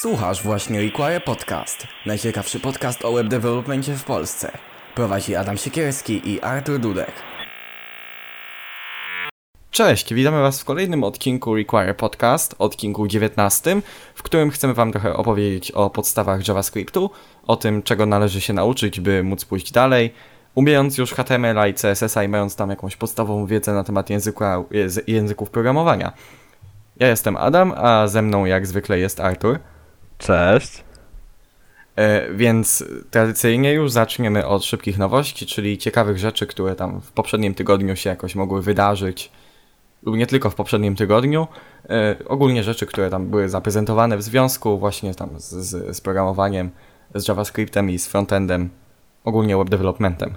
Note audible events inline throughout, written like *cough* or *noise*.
Słuchasz właśnie Require Podcast. Najciekawszy podcast o web developmentie w Polsce. Prowadzi Adam Siekierski i Artur Dudek. Cześć, witamy Was w kolejnym odcinku Require Podcast, odcinku 19, w którym chcemy Wam trochę opowiedzieć o podstawach JavaScriptu, o tym, czego należy się nauczyć, by móc pójść dalej, umiejąc już HTML i CSS i mając tam jakąś podstawową wiedzę na temat języka, języków programowania. Ja jestem Adam, a ze mną jak zwykle jest Artur. Cześć. E, więc tradycyjnie już zaczniemy od szybkich nowości, czyli ciekawych rzeczy, które tam w poprzednim tygodniu się jakoś mogły wydarzyć, lub nie tylko w poprzednim tygodniu. E, ogólnie rzeczy, które tam były zaprezentowane w związku właśnie tam z, z, z programowaniem, z JavaScriptem i z frontendem, ogólnie web developmentem.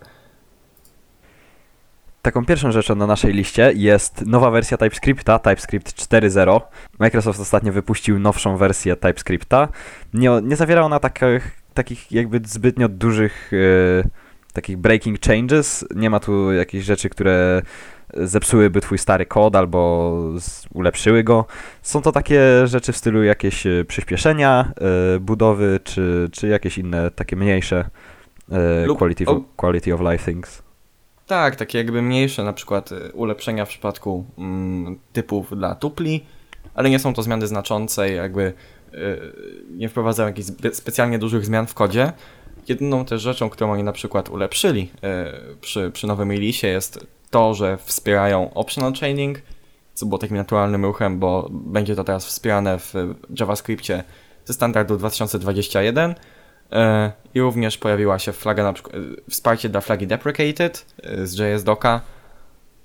Taką pierwszą rzeczą na naszej liście jest nowa wersja TypeScripta, TypeScript 4.0. Microsoft ostatnio wypuścił nowszą wersję TypeScripta. Nie, nie zawiera ona takich, takich jakby zbytnio dużych yy, takich breaking changes. Nie ma tu jakichś rzeczy, które zepsułyby twój stary kod albo ulepszyły go. Są to takie rzeczy w stylu jakieś e, przyspieszenia yy, budowy, czy, czy jakieś inne takie mniejsze yy, quality, of, quality of life things. Tak, takie jakby mniejsze na przykład y, ulepszenia w przypadku mm, typów dla tupli, ale nie są to zmiany znaczące, jakby y, nie wprowadzają jakichś specjalnie dużych zmian w kodzie. Jedyną też rzeczą, którą oni na przykład ulepszyli y, przy, przy nowym release jest to, że wspierają optional chaining, co było takim naturalnym ruchem, bo będzie to teraz wspierane w JavaScriptie ze standardu 2021 E, I również pojawiła się flaga na przykład, e, wsparcie dla flagi deprecated e, z JS Doka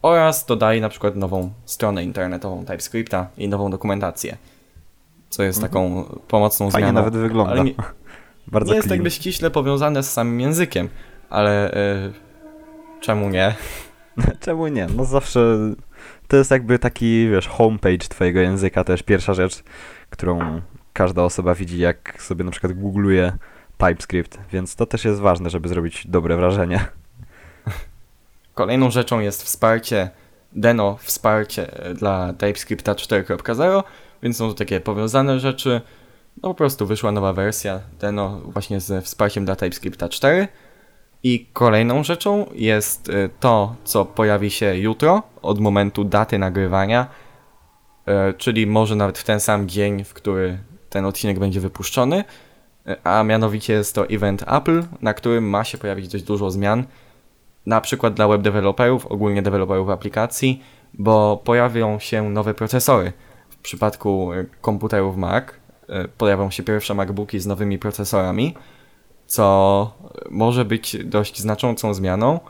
oraz dodali na przykład nową stronę internetową TypeScripta i nową dokumentację, co jest mhm. taką pomocną Fajnie zmianą. nawet wygląda. Nie, *laughs* Bardzo nie jest jakby ściśle powiązane z samym językiem, ale czemu nie? *laughs* czemu nie? No zawsze to jest jakby taki, wiesz, homepage twojego języka też pierwsza rzecz, którą każda osoba widzi, jak sobie na przykład googluje TypeScript, więc to też jest ważne, żeby zrobić dobre wrażenie. *laughs* Kolejną rzeczą jest wsparcie Deno, wsparcie dla TypeScripta 4.0, więc są to takie powiązane rzeczy. No po prostu wyszła nowa wersja Deno właśnie ze wsparciem dla TypeScripta 4. I kolejną rzeczą jest y, to, co pojawi się jutro od momentu daty nagrywania, y, czyli może nawet w ten sam dzień, w który ten odcinek będzie wypuszczony a mianowicie jest to event Apple, na którym ma się pojawić dość dużo zmian, na przykład dla web deweloperów, ogólnie deweloperów aplikacji, bo pojawią się nowe procesory. W przypadku e, komputerów Mac e, pojawią się pierwsze MacBooki z nowymi procesorami, co może być dość znaczącą zmianą.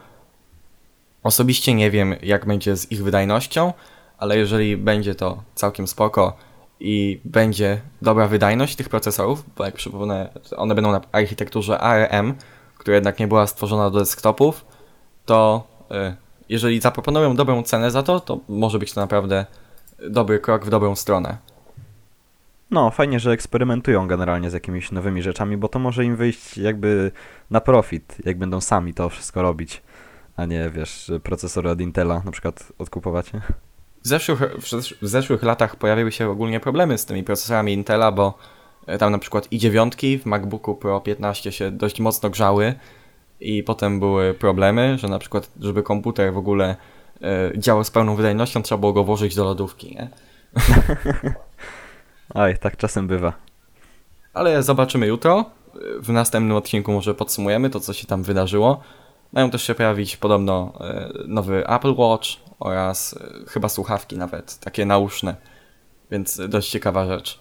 Osobiście nie wiem, jak będzie z ich wydajnością, ale jeżeli będzie to całkiem spoko, i będzie dobra wydajność tych procesorów, bo jak przypomnę, one będą na architekturze ARM, która jednak nie była stworzona do desktopów, to y, jeżeli zaproponują dobrą cenę za to, to może być to naprawdę dobry krok w dobrą stronę. No, fajnie, że eksperymentują generalnie z jakimiś nowymi rzeczami, bo to może im wyjść jakby na profit, jak będą sami to wszystko robić, a nie, wiesz, procesory od Intela na przykład odkupować. W zeszłych, w zeszłych latach pojawiły się ogólnie problemy z tymi procesorami Intela, bo e, tam na przykład i9 w MacBooku Pro 15 się dość mocno grzały i potem były problemy, że na przykład, żeby komputer w ogóle e, działał z pełną wydajnością, trzeba było go włożyć do lodówki, nie? *laughs* Oj, tak czasem bywa. Ale zobaczymy jutro. W następnym odcinku może podsumujemy to, co się tam wydarzyło. Mają też się pojawić podobno e, nowy Apple Watch oraz e, chyba słuchawki nawet, takie nauszne, więc dość ciekawa rzecz.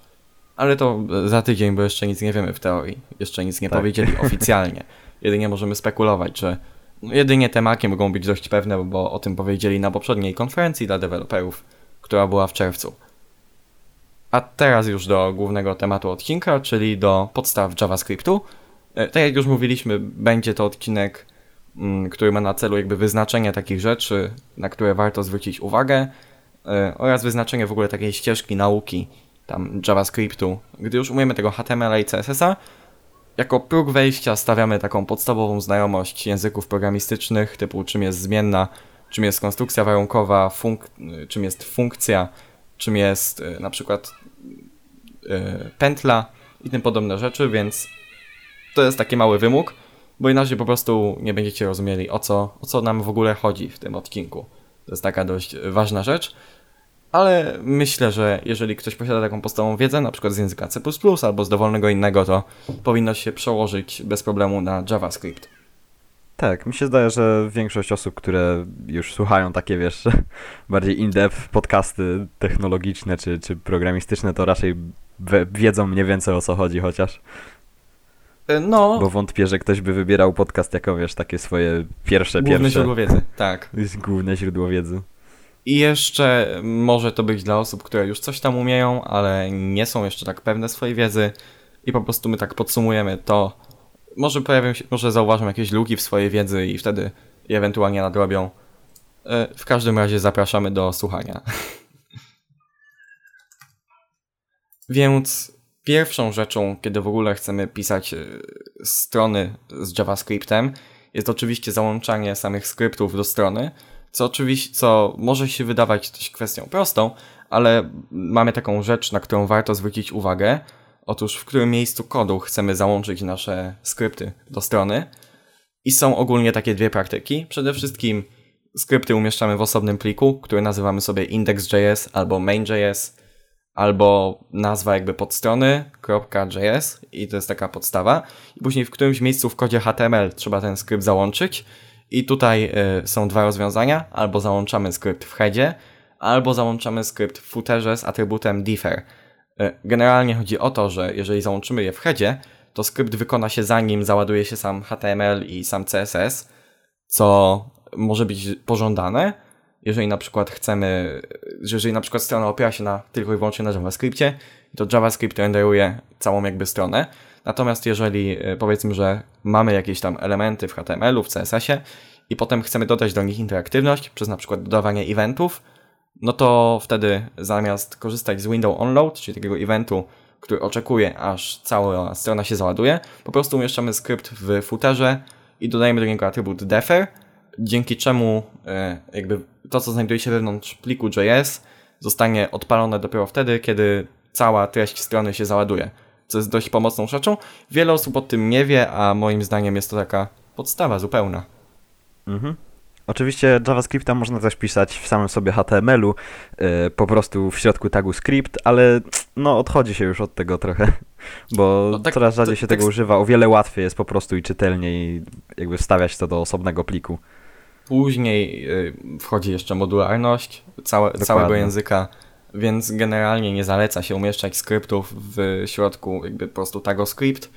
Ale to za tydzień, bo jeszcze nic nie wiemy w teorii. Jeszcze nic nie tak. powiedzieli *laughs* oficjalnie. Jedynie możemy spekulować, że jedynie te maki mogą być dość pewne, bo o tym powiedzieli na poprzedniej konferencji dla deweloperów, która była w czerwcu. A teraz już do głównego tematu odcinka, czyli do podstaw JavaScriptu. E, tak jak już mówiliśmy, będzie to odcinek który ma na celu jakby wyznaczenie takich rzeczy, na które warto zwrócić uwagę e, oraz wyznaczenie w ogóle takiej ścieżki nauki tam JavaScriptu. Gdy już umiemy tego HTML i CSS-a, jako próg wejścia stawiamy taką podstawową znajomość języków programistycznych, typu czym jest zmienna, czym jest konstrukcja warunkowa, czym jest funkcja, czym jest e, na przykład e, pętla i tym podobne rzeczy, więc to jest taki mały wymóg, bo inaczej po prostu nie będziecie rozumieli o co, o co nam w ogóle chodzi w tym odcinku. To jest taka dość ważna rzecz, ale myślę, że jeżeli ktoś posiada taką podstawową wiedzę, na przykład z języka C++ albo z dowolnego innego, to powinno się przełożyć bez problemu na JavaScript. Tak, mi się zdaje, że większość osób, które już słuchają takie, wiesz, *laughs* bardziej in-depth podcasty technologiczne czy, czy programistyczne, to raczej wiedzą mniej więcej o co chodzi chociaż. E, No, Bo wątpię, że ktoś by wybierał podcast jako, wiesz, takie swoje pierwsze, główne pierwsze. źródło wiedzy, tak. jest główne źródło wiedzy. I jeszcze może to być dla osób, które już coś tam umieją, ale nie są jeszcze tak pewne swojej wiedzy i po prostu my tak podsumujemy to. Może pojawią się, może zauważą jakieś luki w swojej wiedzy i wtedy je ewentualnie nadrobią. E, W każdym razie zapraszamy do słuchania. *laughs* Więc pierwszą rzeczą, kiedy w ogóle chcemy pisać e, strony z JavaScriptem, jest oczywiście załączanie samych skryptów do strony, co oczywiście, co może się wydawać dość kwestią prostą, ale mamy taką rzecz, na którą warto zwrócić uwagę. Otóż w którym miejscu kodu chcemy załączyć nasze skrypty do strony. I są ogólnie takie dwie praktyki. Przede wszystkim skrypty umieszczamy w osobnym pliku, który nazywamy sobie index.js albo main.js, albo nazwa jakby podstrony .js i to jest taka podstawa. I później w którymś miejscu w kodzie HTML trzeba ten skrypt załączyć. I tutaj y, są dwa rozwiązania. Albo załączamy skrypt w headzie, albo załączamy skrypt w footerze z atrybutem differ. Y, generalnie chodzi o to, że jeżeli załączymy je w headzie, to skrypt wykona się zanim załaduje się sam HTML i sam CSS, co może być pożądane, jeżeli na przykład chcemy, że jeżeli na przykład strona opiera się na, tylko i wyłącznie na JavaScriptie, to JavaScript renderuje całą jakby stronę. Natomiast jeżeli y, powiedzmy, że mamy jakieś tam elementy w HTML-u, w CSS-ie i potem chcemy dodać do nich interaktywność przez na przykład dodawanie eventów, no to wtedy zamiast korzystać z window onload, czyli takiego eventu, który oczekuje aż cała strona się załaduje, po prostu umieszczamy skrypt w footerze i dodajemy do niego atrybut defer, dzięki czemu e, jakby to, co znajduje się wewnątrz pliku JS zostanie odpalone dopiero wtedy, kiedy cała treść strony się załaduje, co jest dość pomocną rzeczą. Wiele osób o tym nie wie, a moim zdaniem jest to taka podstawa zupełna. Mhm. Oczywiście JavaScripta można też pisać w samym sobie HTML-u, yy, po prostu w środku tagu script, ale no odchodzi się już od tego trochę, *laughs* bo No tak- coraz rzadziej się tak tego s- używa. O wiele łatwiej jest po prostu i czytelniej jakby wstawiać to do osobnego pliku. Później y, wchodzi jeszcze modularność całe, całego języka, więc generalnie nie zaleca się umieszczać skryptów w środku jakby po prostu tago script,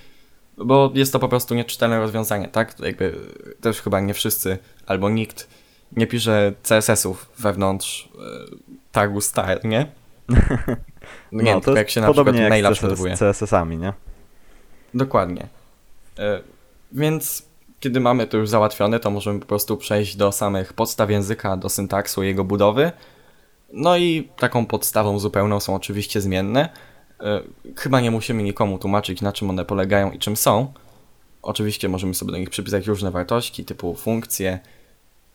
bo jest to po prostu nieczytelne rozwiązanie, tak? To Jakby y, też chyba nie wszyscy albo nikt nie pisze CSS-ów wewnątrz y, tagu style, *laughs* nie? No nie, no, tylko jak się na przykład podobnie jak maila z. CSS-ami, nie? Dokładnie. E, Więc kiedy mamy to już załatwione, to możemy po prostu przejść do samych podstaw języka, do syntaksu jego budowy. No i taką podstawą zupełną są oczywiście zmienne. E, Chyba nie musimy nikomu tłumaczyć, na czym one polegają i czym są. Oczywiście możemy sobie do nich przypisać różne wartości, typu funkcje,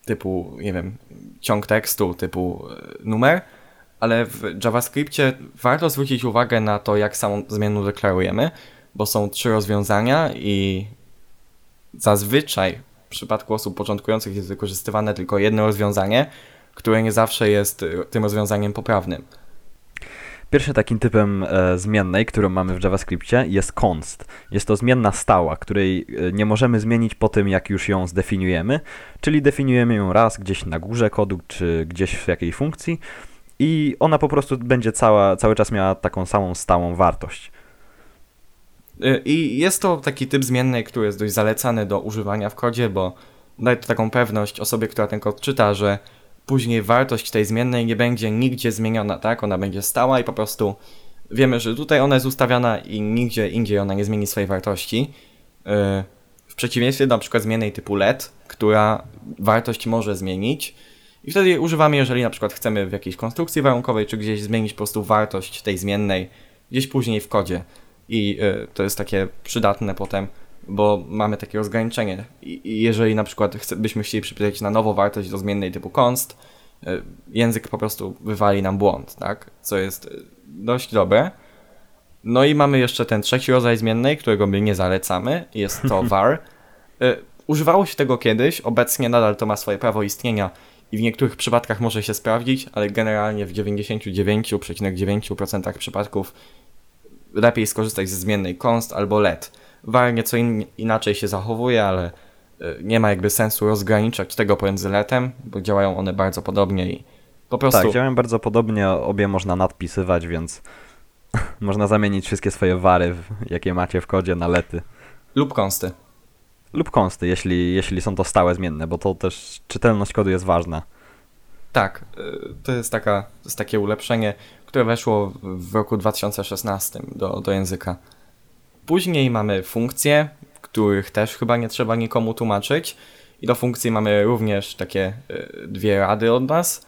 typu, nie wiem, ciąg tekstu, typu e, numer, ale w JavaScriptie warto zwrócić uwagę na to, jak samą zmianę deklarujemy, bo są trzy rozwiązania i zazwyczaj w przypadku osób początkujących jest wykorzystywane tylko jedno rozwiązanie, które nie zawsze jest y, tym rozwiązaniem poprawnym. Pierwszym takim typem e, zmiennej, którą mamy w JavaScriptie jest const. Jest to zmienna stała, której e, nie możemy zmienić po tym, jak już ją zdefiniujemy, czyli definiujemy ją raz gdzieś na górze kodu, czy gdzieś w jakiej funkcji i ona po prostu będzie cała, cały czas miała taką samą stałą wartość. Y, I jest to taki typ zmiennej, który jest dość zalecany do używania w kodzie, bo daje to taką pewność osobie, która ten kod czyta, że później wartość tej zmiennej nie będzie nigdzie zmieniona, tak? Ona będzie stała i po prostu wiemy, że tutaj ona jest ustawiana i nigdzie indziej ona nie zmieni swojej wartości. Y, W przeciwieństwie do na przykład zmiennej typu let, która wartość może zmienić. I wtedy używamy, jeżeli na przykład chcemy w jakiejś konstrukcji warunkowej, czy gdzieś zmienić po prostu wartość tej zmiennej gdzieś później w kodzie. I y, to jest takie przydatne potem, bo mamy takie rozgraniczenie. I, jeżeli na przykład chce, byśmy chcieli przypisać na nowo wartość do zmiennej typu const, y, język po prostu wywali nam błąd, tak? Co jest y, dość dobre. No i mamy jeszcze ten trzeci rodzaj zmiennej, którego my nie zalecamy. Jest to *laughs* var. Używało się tego kiedyś, obecnie nadal to ma swoje prawo istnienia i w niektórych przypadkach może się sprawdzić, ale generalnie w 99,9% przypadków lepiej skorzystać ze zmiennej const albo let. Var nieco in, inaczej się zachowuje, ale y, nie ma jakby sensu rozgraniczać tego pomiędzy letem, bo działają one bardzo podobnie i po prostu... Tak, działają bardzo podobnie, obie można nadpisywać, więc *laughs* można zamienić wszystkie swoje wary, jakie macie w kodzie, na lety. Lub konsty. Lub konsty, jeśli, jeśli są to stałe zmienne, bo to też czytelność kodu jest ważna. Tak, y, to jest, taka, to jest takie ulepszenie, które weszło w- roku 2016 do, do języka. Później mamy funkcje, których też chyba nie trzeba nikomu tłumaczyć. I do funkcji mamy również takie y, dwie rady od nas,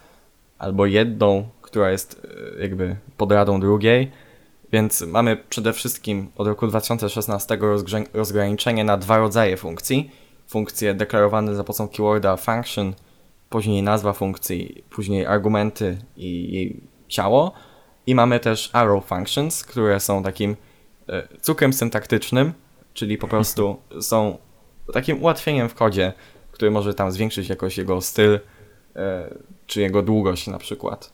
albo jedną, która jest y, jakby podradą drugiej. Więc mamy przede wszystkim od roku 2016 rozgrze- rozgraniczenie na dwa rodzaje funkcji. Funkcje deklarowane za pomocą keyworda function, później nazwa funkcji, później argumenty i jej ciało. I mamy też arrow functions, które są takim e, cukrem syntaktycznym, czyli po prostu są takim ułatwieniem w kodzie, który może tam zwiększyć jakoś jego styl, e, czy jego długość na przykład.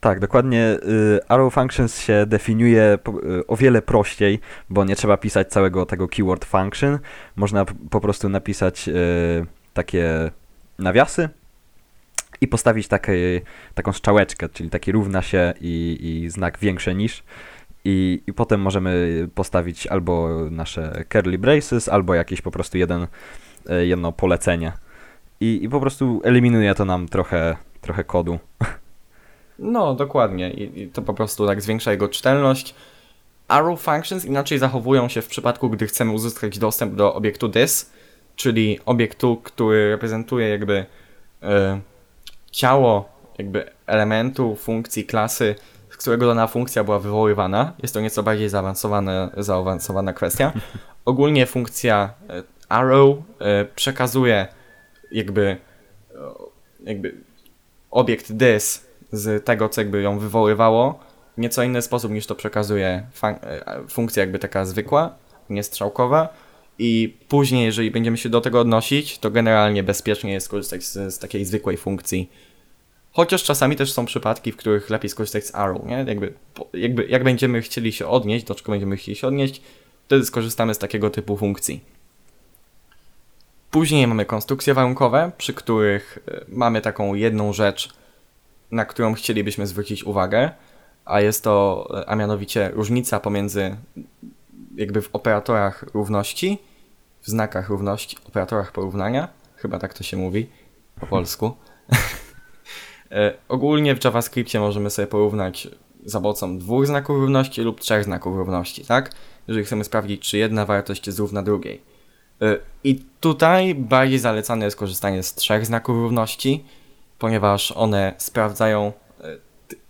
Tak, dokładnie. y, Arrow Functions się definiuje y, o wiele prościej, bo nie trzeba pisać całego tego keyword function. Można po prostu napisać y, takie nawiasy i postawić takie, taką strzałeczkę, czyli taki równa się i, i znak większy niż. I, I potem możemy postawić albo nasze curly braces, albo jakieś po prostu jeden, y, jedno polecenie. I, I po prostu eliminuje to nam trochę, trochę kodu. No, dokładnie. I, I to po prostu tak zwiększa jego czytelność. Arrow functions inaczej zachowują się w przypadku, gdy chcemy uzyskać dostęp do obiektu this, czyli obiektu, który reprezentuje jakby e, ciało jakby elementu, funkcji, klasy, z którego dana funkcja była wywoływana. Jest to nieco bardziej zaawansowana, zaawansowana kwestia. *laughs* Ogólnie funkcja e, arrow e, przekazuje jakby, e, jakby obiekt this z tego, co jakby ją wywoływało, w nieco inny sposób niż to przekazuje fun- funkcja jakby taka zwykła, niestrzałkowa. I później, jeżeli będziemy się do tego odnosić, to generalnie bezpiecznie jest skorzystać z, z takiej zwykłej funkcji. Chociaż czasami też są przypadki, w których lepiej skorzystać z arrow, nie? Jakby, jakby jak będziemy chcieli się odnieść, do czego będziemy chcieli się odnieść, wtedy skorzystamy z takiego typu funkcji. Później mamy konstrukcje warunkowe, przy których e, mamy taką jedną rzecz, na którą chcielibyśmy zwrócić uwagę, a jest to, e, a mianowicie różnica pomiędzy jakby w operatorach równości, w znakach równości, operatorach porównania, chyba tak to się mówi po polsku. *laughs* E, Ogólnie w JavaScriptie możemy sobie porównać za pomocą dwóch znaków równości lub trzech znaków równości, tak? Jeżeli chcemy sprawdzić, czy jedna wartość jest równa drugiej. E, I tutaj bardziej zalecane jest korzystanie z trzech znaków równości, ponieważ one sprawdzają, e,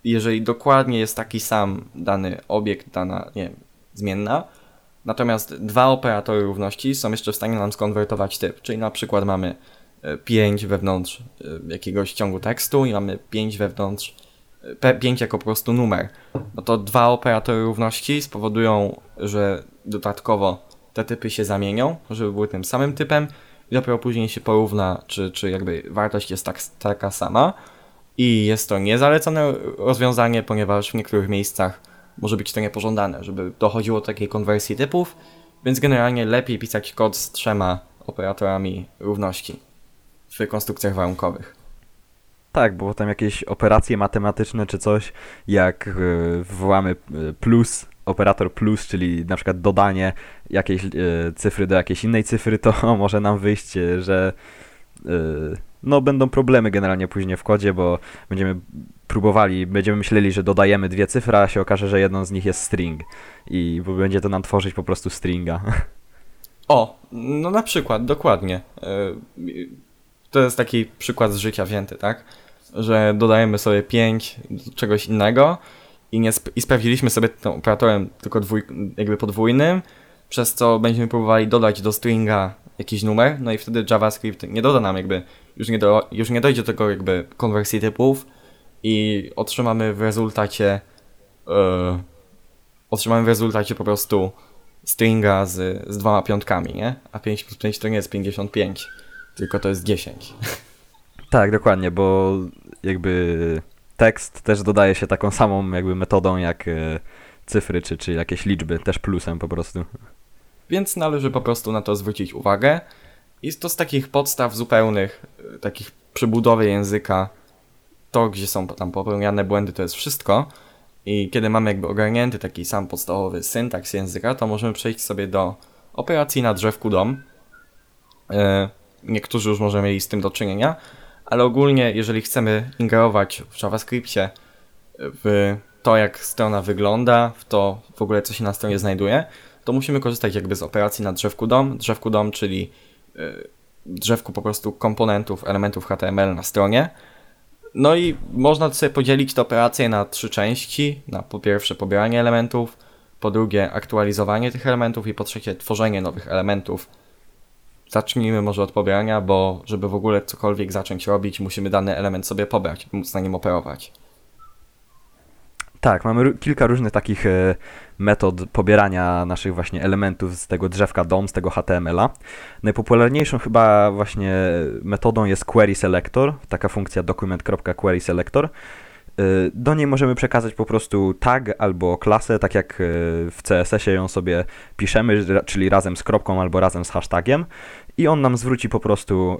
jeżeli dokładnie jest taki sam dany obiekt, dana, nie wiem, zmienna, natomiast dwa operatory równości są jeszcze w stanie nam skonwertować typ, czyli na przykład mamy 5 wewnątrz e, jakiegoś ciągu tekstu i mamy 5 wewnątrz, 5 jako po prostu numer. No to dwa operatory równości spowodują, że dodatkowo te typy się zamienią, żeby były tym samym typem i dopiero później się porówna, czy, czy jakby wartość jest tak, taka sama. I jest to niezalecone rozwiązanie, ponieważ w niektórych miejscach może być to niepożądane, żeby dochodziło do takiej konwersji typów, więc generalnie lepiej pisać kod z trzema operatorami równości w konstrukcjach warunkowych. Tak, bo potem jakieś operacje matematyczne czy coś, jak y, wywołamy y, plus, operator plus, czyli na przykład dodanie jakiejś y, cyfry do jakiejś innej cyfry, to *laughs* może nam wyjść, że no będą problemy generalnie później w kodzie, bo będziemy próbowali, będziemy myśleli, że dodajemy dwie cyfry, a się okaże, że jedną z nich jest string i będzie to nam tworzyć po prostu stringa. O, no na przykład, dokładnie. Yy, To jest taki przykład z życia wzięty, tak? Że dodajemy sobie 5 do czegoś innego i, nie sp- i sprawdziliśmy sobie tym operatorem tylko dwój, jakby podwójnym, przez co będziemy próbowali dodać do stringa jakiś numer, no i wtedy JavaScript nie doda nam jakby, już nie, do, już nie dojdzie do tego jakby konwersji typów i otrzymamy w rezultacie yy, otrzymamy w rezultacie po prostu stringa z, z dwoma piątkami, nie? A 5 plus 5 to nie jest 55, tylko to jest 10. *laughs* Tak, dokładnie, bo jakby tekst też dodaje się taką samą jakby metodą jak e, cyfry czy, czy jakieś liczby, też plusem po prostu. Więc należy po prostu na to zwrócić uwagę. Jest to z takich podstaw zupełnych, y, takich przybudowy języka, to gdzie są tam popełniane błędy to jest wszystko. I kiedy mamy jakby ogarnięty taki sam podstawowy syntaks języka, to możemy przejść sobie do operacji na drzewku DOM. E, niektórzy już może mieli z tym do czynienia, ale ogólnie jeżeli chcemy ingerować w JavaScriptie w to, jak strona wygląda, w to w ogóle, co się na stronie znajduje, to musimy korzystać jakby z operacji na drzewku DOM. Drzewku DOM, czyli y, drzewku po prostu komponentów, elementów HTML na stronie. No i można sobie podzielić tę operację na trzy części. Na po pierwsze pobieranie elementów, po drugie aktualizowanie tych elementów i po trzecie tworzenie nowych elementów. Zacznijmy może od pobierania, bo żeby w ogóle cokolwiek zacząć robić, musimy dany element sobie pobrać, by móc na nim operować. Tak, mamy kilka różnych takich e, metod pobierania naszych właśnie elementów z tego drzewka DOM, z tego HTML-a. Najpopularniejszą chyba właśnie metodą jest query selector, taka funkcja document.querySelector. E, do niej możemy przekazać po prostu tag albo klasę, tak jak e, w CSS-ie ją sobie piszemy, czyli razem z kropką albo razem z hashtagiem i on nam zwróci po prostu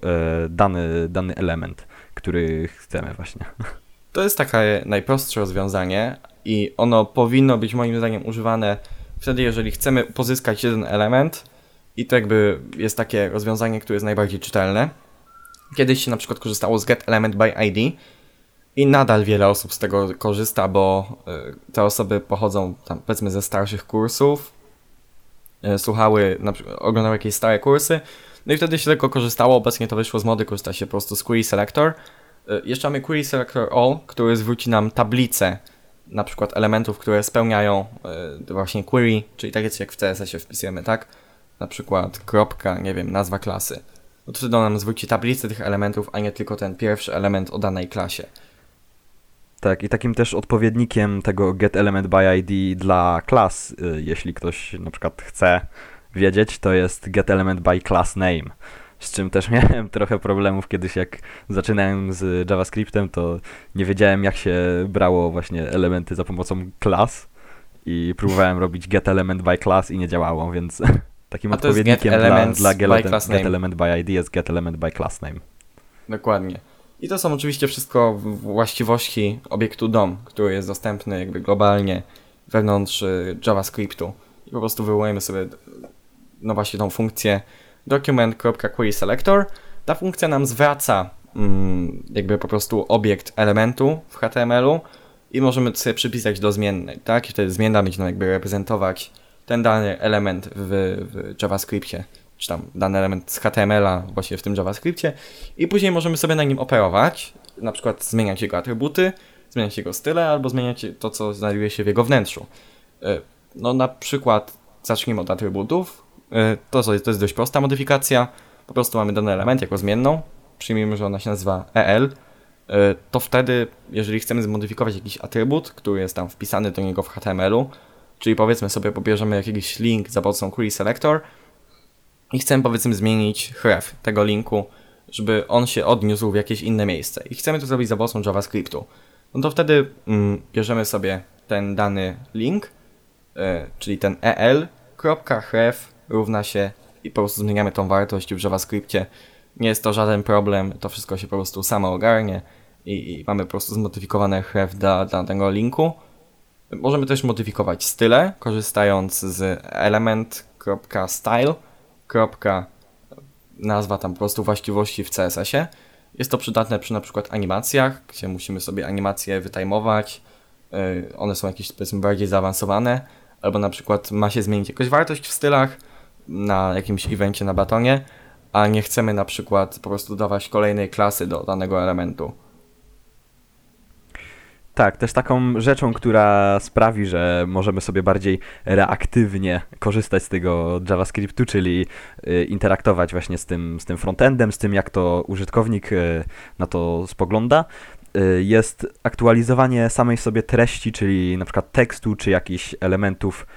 dany, dany element, który chcemy właśnie. *laughs* To jest takie najprostsze rozwiązanie, i ono powinno być moim zdaniem używane wtedy, jeżeli chcemy pozyskać jeden element i to jakby jest takie rozwiązanie, które jest najbardziej czytelne. Kiedyś się na przykład korzystało z get element by ID i nadal wiele osób z tego korzysta, bo y, te osoby pochodzą tam powiedzmy ze starszych kursów, y, słuchały, na przykład, oglądały jakieś stare kursy, no i wtedy się tego korzystało, obecnie to wyszło z mody, korzysta się po prostu z Query Selector. Y, jeszcze mamy Query Selector All, który zwróci nam tablicę na przykład elementów, które spełniają y, właśnie query, czyli takie jak w CSS-ie wpisujemy, tak? Na przykład kropka, nie wiem, nazwa klasy. No to wtedy nam zwróci tablicę tych elementów, a nie tylko ten pierwszy element o danej klasie. Tak, i takim też odpowiednikiem tego get element by ID dla klas, y, jeśli ktoś na przykład chce wiedzieć, to jest get element by class name z czym też *laughs* miałem trochę problemów kiedyś, jak zaczynałem z JavaScriptem, to nie wiedziałem, jak się brało właśnie elementy za pomocą klas i próbowałem robić get element by class i nie działało, więc *laughs* takim odpowiednikiem dla, dla get, get element by ID jest get element by class name. Dokładnie. I to są oczywiście wszystko właściwości obiektu DOM, który jest dostępny jakby globalnie wewnątrz y, JavaScriptu. I po prostu wywołujemy sobie no właśnie tą funkcję document.querySelector. Ta funkcja nam zwraca mm, jakby po prostu obiekt elementu w HTML-u i możemy sobie przypisać do zmiennej, tak? I wtedy zmienna będzie nam jakby reprezentować ten dany element w, w JavaScriptie, czy tam dany element z HTML-a właśnie w tym JavaScriptie i później możemy sobie na nim operować, na przykład zmieniać jego atrybuty, zmieniać jego style albo zmieniać to, co znajduje się w jego wnętrzu. E, no na przykład zacznijmy od atrybutów. E, to, to jest dość prosta modyfikacja. Po prostu mamy dany element jako zmienną. Przyjmijmy, że ona się nazywa EL. E, to wtedy, jeżeli chcemy zmodyfikować jakiś atrybut, który jest tam wpisany do niego w HTML-u, czyli powiedzmy sobie pobierzemy jakiś link za pomocą query selector i chcemy powiedzmy zmienić href tego linku, żeby on się odniósł w jakieś inne miejsce i chcemy to zrobić za pomocą JavaScriptu, no to wtedy mm, bierzemy sobie ten dany link, y, czyli ten el.href równa się i po prostu zmieniamy tą wartość w JavaScriptie. Nie jest to żaden problem, to wszystko się po prostu samo ogarnie i, i mamy po prostu zmodyfikowane href dla, dla tego linku. Możemy też modyfikować style, korzystając z element.style. Nazwa tam po prostu właściwości w CSS-ie. Jest to przydatne przy na przykład animacjach, gdzie musimy sobie animacje wytajmować. Y, one są jakieś powiedzmy bardziej zaawansowane. Albo na przykład ma się zmienić jakaś wartość w stylach na jakimś evencie na batonie, a nie chcemy na przykład po prostu dawać kolejnej klasy do danego elementu. Tak, też taką rzeczą, która sprawi, że możemy sobie bardziej reaktywnie korzystać z tego JavaScriptu, czyli y, interaktować właśnie z tym, z tym frontendem, z tym jak to użytkownik y, na to spogląda, y, jest aktualizowanie samej sobie treści, czyli na przykład tekstu, czy jakichś elementów,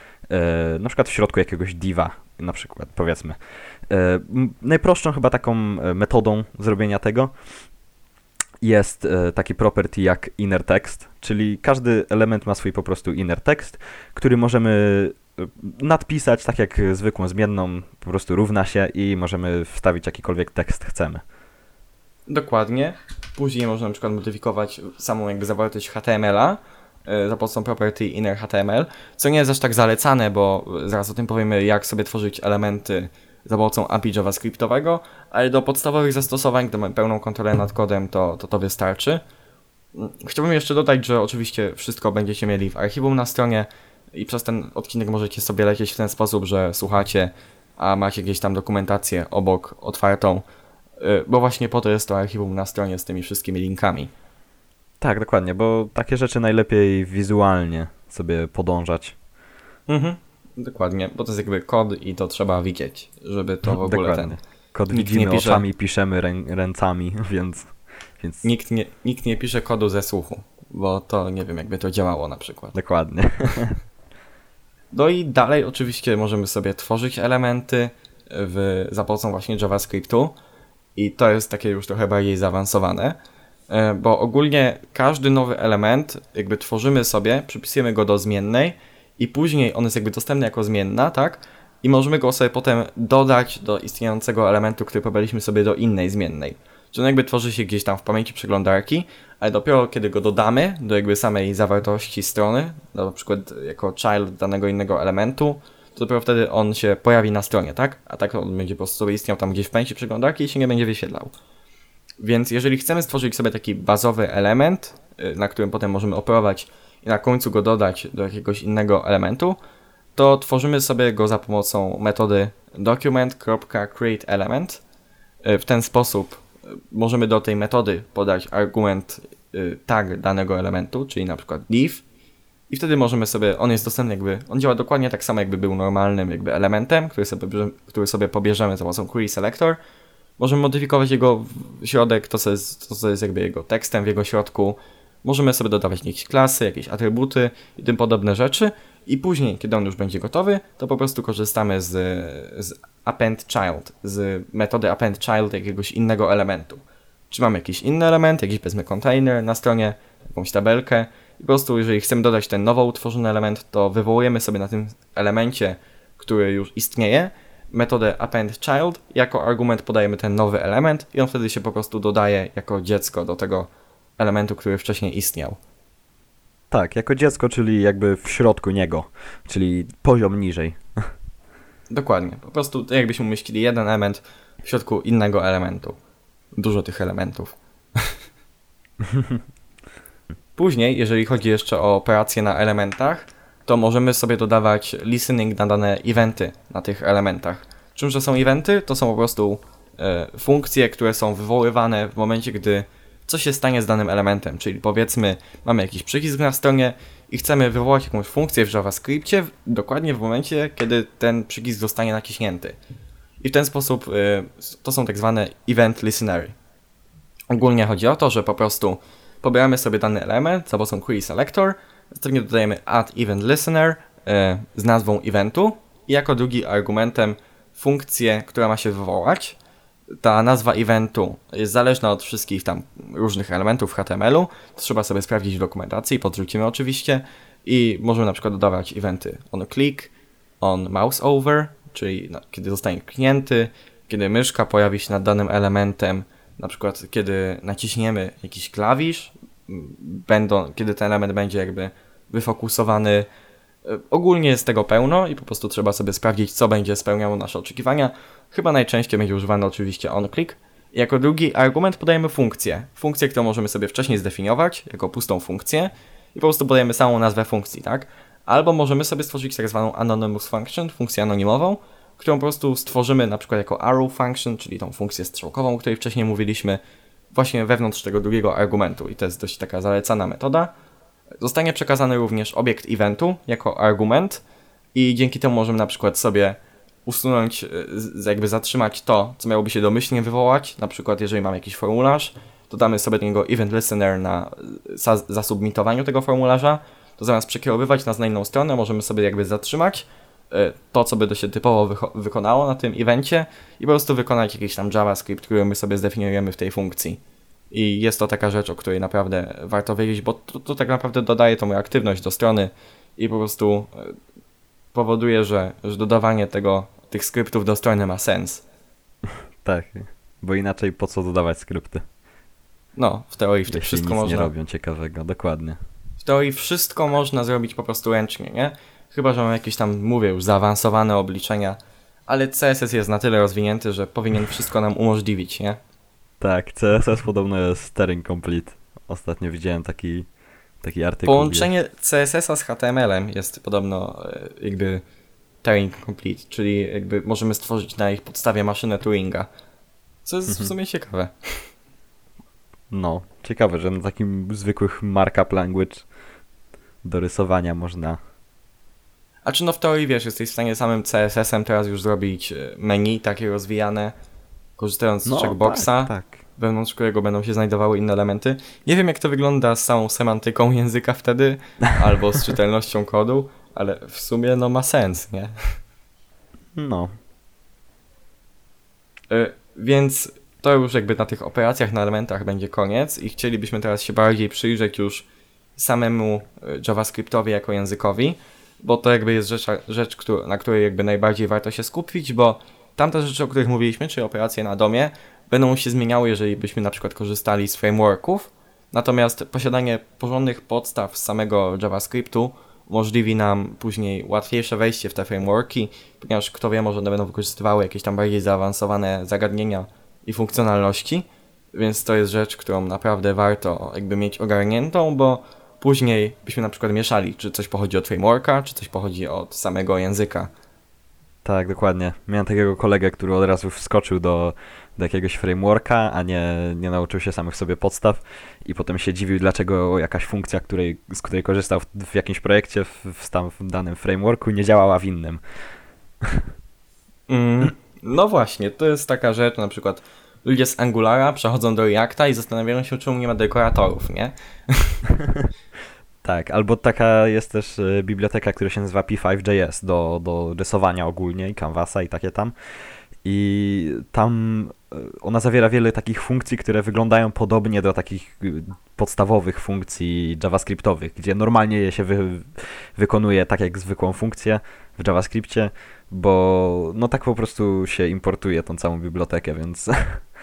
na przykład w środku jakiegoś diva, na przykład, powiedzmy. M- Najprostszą chyba taką e, metodą zrobienia tego jest e, taki property jak inner text, czyli każdy element ma swój po prostu inner text, który możemy e, nadpisać tak jak zwykłą zmienną, po prostu równa się i możemy wstawić jakikolwiek tekst chcemy. Dokładnie. Później można na przykład modyfikować samą jakby zawartość HTML-a e, za pomocą property inner HTML, co nie jest aż tak zalecane, bo zaraz o tym powiemy, jak sobie tworzyć elementy za pomocą API JavaScriptowego, ale do podstawowych zastosowań, gdy mamy pełną kontrolę nad kodem, to to, to wystarczy. Chciałbym jeszcze dodać, że oczywiście wszystko będziecie mieli w archiwum na stronie i przez ten odcinek możecie sobie lecieć w ten sposób, że słuchacie, a macie gdzieś tam dokumentację obok otwartą, y, bo właśnie po to jest to archiwum na stronie z tymi wszystkimi linkami. Tak, dokładnie, bo takie rzeczy najlepiej wizualnie sobie podążać. Mhm. Dokładnie, bo to jest jakby kod i to trzeba widzieć, żeby to w ogóle Dokładnie. ten... Kod Nikt widzimy nie pisze- oczami, piszemy rę, ręcami, *laughs* więc, więc Nikt nie, nikt nie pisze kodu ze słuchu, bo to nie wiem jakby to działało na przykład. dokładnie. *laughs* No i dalej oczywiście możemy sobie tworzyć elementy w, za pomocą właśnie JavaScriptu i to jest takie już trochę bardziej zaawansowane, bo ogólnie każdy nowy element jakby tworzymy sobie, przypisujemy go do zmiennej i później on jest jakby dostępny jako zmienna, tak? I możemy go sobie potem dodać do istniejącego elementu, który pobraliśmy sobie do innej zmiennej. Czyli on jakby tworzy się gdzieś tam w pamięci przeglądarki, ale dopiero kiedy go dodamy do jakby samej zawartości strony, na przykład jako child danego innego elementu, to dopiero wtedy on się pojawi na stronie, tak? A tak on będzie po prostu istniał tam gdzieś w pamięci przeglądarki i się nie będzie wyświetlał. Więc jeżeli chcemy stworzyć sobie taki bazowy element, y, na którym potem możemy operować i na końcu go dodać do jakiegoś innego elementu, to tworzymy sobie go za pomocą metody document.createElement. Y, W ten sposób y, możemy do tej metody podać argument tag danego elementu, czyli na przykład div i wtedy możemy sobie, on jest dostępny jakby, on działa dokładnie tak samo jakby był normalnym jakby elementem, który sobie, który sobie pobierzemy za pomocą query selector. Możemy modyfikować jego środek, to co, jest, to co jest jakby jego tekstem w jego środku. Możemy sobie dodawać jakieś klasy, jakieś atrybuty i tym podobne rzeczy. I później, kiedy on już będzie gotowy, to po prostu korzystamy z, z append child, z metody append child jakiegoś innego elementu. Czy mamy jakiś inny element, jakiś powiedzmy container na stronie, jakąś tabelkę i po prostu jeżeli chcemy dodać ten nowo utworzony element, to wywołujemy sobie na tym elemencie, który już istnieje, metodę append child, jako argument podajemy ten nowy element i on wtedy się po prostu dodaje jako dziecko do tego elementu, który wcześniej istniał. Tak, jako dziecko, czyli jakby w środku niego, czyli poziom niżej. Dokładnie. Po prostu jakbyśmy umieścili jeden element w środku innego elementu. Dużo tych elementów. *laughs* Później, jeżeli chodzi jeszcze o operacje na elementach, to możemy sobie dodawać listening na dane eventy na tych elementach. Czymże są eventy? To są po prostu e, funkcje, które są wywoływane w momencie, gdy coś się stanie z danym elementem. Czyli powiedzmy, mamy jakiś przycisk na stronie i chcemy wywołać jakąś funkcję w JavaScriptie w- dokładnie w momencie, kiedy ten przycisk zostanie naciśnięty. I w ten sposób y, to są tak zwane event listenery. Ogólnie chodzi o to, że po prostu pobieramy sobie dany element za pomocą query selector, następnie dodajemy add event listener y, z nazwą eventu i jako drugi argumentem funkcję, która ma się wywołać. Ta nazwa eventu jest zależna od wszystkich tam różnych elementów w HTML-u. Trzeba sobie sprawdzić w dokumentacji, podrzucimy oczywiście i możemy na przykład dodawać eventy on click, on mouse over, czyli no, kiedy zostanie kliknięty, kiedy myszka pojawi się nad danym elementem, na przykład kiedy naciśniemy jakiś klawisz, będą, kiedy ten element będzie jakby wyfokusowany. E, Ogólnie jest tego pełno i po prostu trzeba sobie sprawdzić, co będzie spełniało nasze oczekiwania. Chyba najczęściej będzie używany oczywiście onClick. Jako drugi argument podajemy funkcję. Funkcję, którą możemy sobie wcześniej zdefiniować jako pustą funkcję i po prostu podajemy samą nazwę funkcji, tak? Albo możemy sobie stworzyć tak zwaną anonymous function, funkcję anonimową, którą po prostu stworzymy na przykład jako arrow function, czyli tą funkcję strzałkową, o której wcześniej mówiliśmy, właśnie wewnątrz tego drugiego argumentu. I to jest dość taka zalecana metoda. Zostanie przekazany również obiekt eventu jako argument i dzięki temu możemy na przykład sobie usunąć, y, jakby zatrzymać to, co miałoby się domyślnie wywołać. Na przykład jeżeli mamy jakiś formularz, dodamy sobie do niego event listener na za, zasubmitowaniu tego formularza, to zamiast przekierowywać nas na inną stronę, możemy sobie jakby zatrzymać to, co by to się typowo wykonało na tym evencie i po prostu wykonać jakiś tam JavaScript, który my sobie zdefiniujemy w tej funkcji. I jest to taka rzecz, o której naprawdę warto wiedzieć, bo to, to tak naprawdę dodaje tą aktywność do strony i po prostu e, powoduje, że, że dodawanie tego, tych skryptów do strony ma sens. *laughs* Tak, bo inaczej po co dodawać skrypty? No, w teorii w tym Jeśli wszystko nic można. nie robią ciekawego, dokładnie. W teorii wszystko można zrobić po prostu ręcznie, nie? Chyba, że mam jakieś tam, mówię już, zaawansowane obliczenia, ale CSS jest na tyle rozwinięty, że powinien wszystko nam umożliwić, nie? Tak, CSS podobno jest string complete. Ostatnio widziałem taki, taki artykuł. Połączenie CSS-a z HTML-em jest podobno e, jakby Turing Complete, czyli jakby możemy stworzyć na ich podstawie maszynę Turinga. Co jest w Mhm. sumie ciekawe. No, ciekawe, że na takim zwykłych markup language do rysowania można. A czy no w teorii wiesz, jesteś w stanie samym CSS-em teraz już zrobić e, menu takie rozwijane, korzystając z checkboxa, tak, tak. wewnątrz którego będą się znajdowały inne elementy. Nie wiem jak to wygląda z samą semantyką *laughs* języka wtedy, albo z czytelnością kodu, ale w sumie no ma sens, nie? No, Y, Więc to już jakby na tych operacjach, na elementach będzie koniec i chcielibyśmy teraz się bardziej przyjrzeć już samemu y, JavaScriptowi jako językowi, bo to jakby jest rzecz, rzecz na której jakby najbardziej warto się skupić, bo tamte rzeczy, o których mówiliśmy, czyli operacje na domie, będą się zmieniały, jeżeli byśmy na przykład korzystali z frameworków, natomiast posiadanie porządnych podstaw z samego JavaScriptu umożliwi nam później łatwiejsze wejście w te frameworki, ponieważ kto wie, może one będą wykorzystywały jakieś tam bardziej zaawansowane zagadnienia i funkcjonalności, więc to jest rzecz, którą naprawdę warto jakby mieć ogarniętą, bo później byśmy na przykład mieszali, czy coś pochodzi od frameworka, czy coś pochodzi od samego języka. tak, dokładnie. Miałem takiego kolegę, który od razu wskoczył do, do jakiegoś frameworka, a nie, nie nauczył się samych sobie podstaw i potem się dziwił, dlaczego jakaś funkcja, której, z której korzystał w, w jakimś projekcie w, w, tam, w danym frameworku nie działała w innym. Mm, no właśnie, to jest taka rzecz, na przykład ludzie z Angulara przechodzą do Reacta i zastanawiają się, czemu nie ma dekoratorów, nie? *laughs* Tak, albo taka jest też e, biblioteka, która się nazywa P5.js do, do rysowania ogólnie i Canvasa i takie tam. I tam e, ona zawiera wiele takich funkcji, które wyglądają podobnie do takich e, podstawowych funkcji JavaScriptowych, gdzie normalnie je się wy, wykonuje tak jak zwykłą funkcję w JavaScriptie, bo no tak po prostu się importuje tą całą bibliotekę, więc *laughs*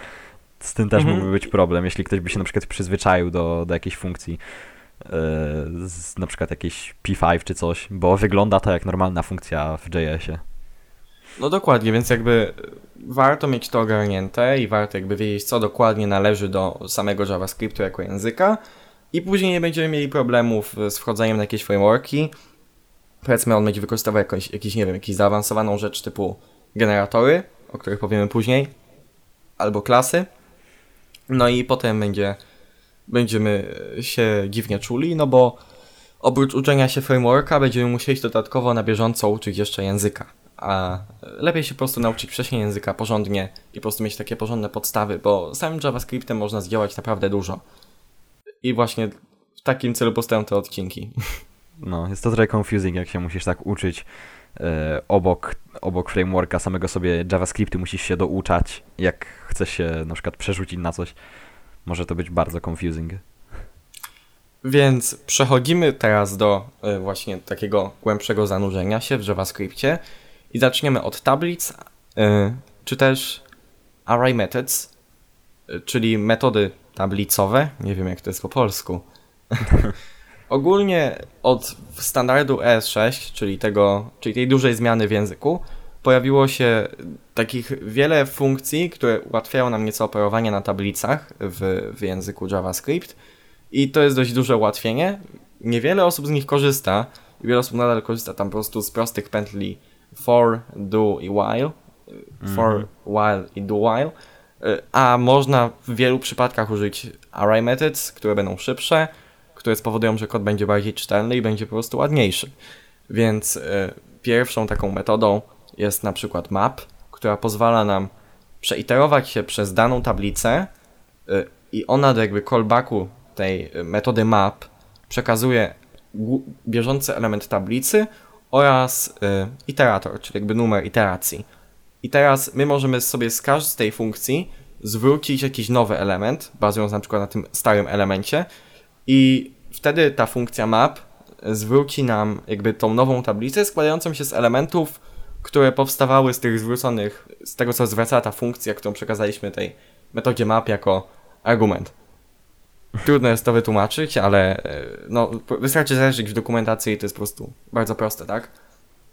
z tym też Mhm. mógłby być problem, jeśli ktoś by się na przykład przyzwyczaił do, do jakiejś funkcji e, z na przykład jakieś P5 czy coś, bo wygląda to jak normalna funkcja w JS-ie. No dokładnie, więc jakby warto mieć to ogarnięte i warto jakby wiedzieć, co dokładnie należy do samego JavaScriptu jako języka i później nie będziemy mieli problemów z wchodzeniem na jakieś frameworki. Powiedzmy, on będzie wykorzystywał jakąś, jakiś, nie wiem, jakąś zaawansowaną rzecz typu generatory, o których powiemy później, albo klasy. No i potem będzie, będziemy się dziwnie czuli, no bo oprócz uczenia się frameworka będziemy musieli dodatkowo na bieżąco uczyć jeszcze języka. A lepiej się po prostu nauczyć wcześniej języka porządnie i po prostu mieć takie porządne podstawy, bo samym JavaScriptem można zdziałać naprawdę dużo. I właśnie w takim celu powstają te odcinki. *laughs* No, jest to trochę confusing, jak się musisz tak uczyć obok, obok frameworka samego sobie JavaScripty musisz się douczać, jak chcesz się na przykład przerzucić na coś. Może to być bardzo confusing. Więc przechodzimy teraz do y, właśnie takiego głębszego zanurzenia się w JavaScriptie i zaczniemy od tablic, y, czy też array methods, czyli metody tablicowe. Nie wiem jak to jest po polsku. *laughs* Ogólnie od standardu ES6, czyli tego, czyli tej dużej zmiany w języku, pojawiło się takich wiele funkcji, które ułatwiają nam nieco operowanie na tablicach w, w języku JavaScript. I to jest dość duże ułatwienie. Niewiele osób z nich korzysta. I wiele osób nadal korzysta tam po prostu z prostych pętli for, do i while. For, while i do while. Y, A można w wielu przypadkach użyć array methods, które będą szybsze, które spowodują, że kod będzie bardziej czytelny i będzie po prostu ładniejszy. Więc y, pierwszą taką metodą jest na przykład map, która pozwala nam przeiterować się przez daną tablicę y, i ona do jakby callbacku tej metody map przekazuje bieżący element tablicy oraz iterator, czyli jakby numer iteracji. I teraz my możemy sobie z każdej funkcji zwrócić jakiś nowy element, bazując na przykład na tym starym elemencie i wtedy ta funkcja map zwróci nam jakby tą nową tablicę składającą się z elementów, które powstawały z tych zwróconych, z tego co zwracała ta funkcja, którą przekazaliśmy tej metodzie map jako argument. Trudno jest to wytłumaczyć, ale e, no, wystarczy zajrzeć w dokumentacji i to jest po prostu bardzo proste, tak?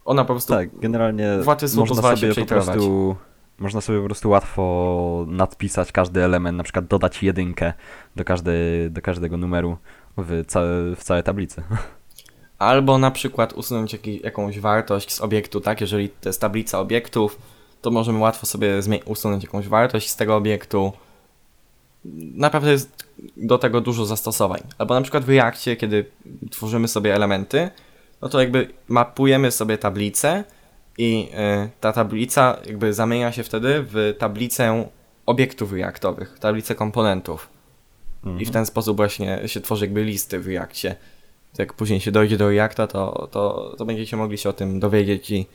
Ona po prostu tak, generalnie łatwy sposób pozwala się po prostu można sobie po prostu łatwo nadpisać każdy element, na przykład dodać jedynkę do, każdej, do każdego numeru w, całe, w całej tablicy. *laughs* Albo na przykład usunąć jakiś, jakąś wartość z obiektu, tak? Jeżeli to jest tablica obiektów, to możemy łatwo sobie usunąć jakąś wartość z tego obiektu. Naprawdę jest do tego dużo zastosowań. Albo na przykład w Reakcie, kiedy tworzymy sobie elementy, no to jakby mapujemy sobie tablicę i y, ta tablica jakby zamienia się wtedy w tablicę obiektów reaktowych, tablicę komponentów. Mhm. I w ten sposób właśnie się tworzy jakby listy w Reakcie. Jak później się dojdzie do Reacta, to, to, to będziecie mogli się o tym dowiedzieć i,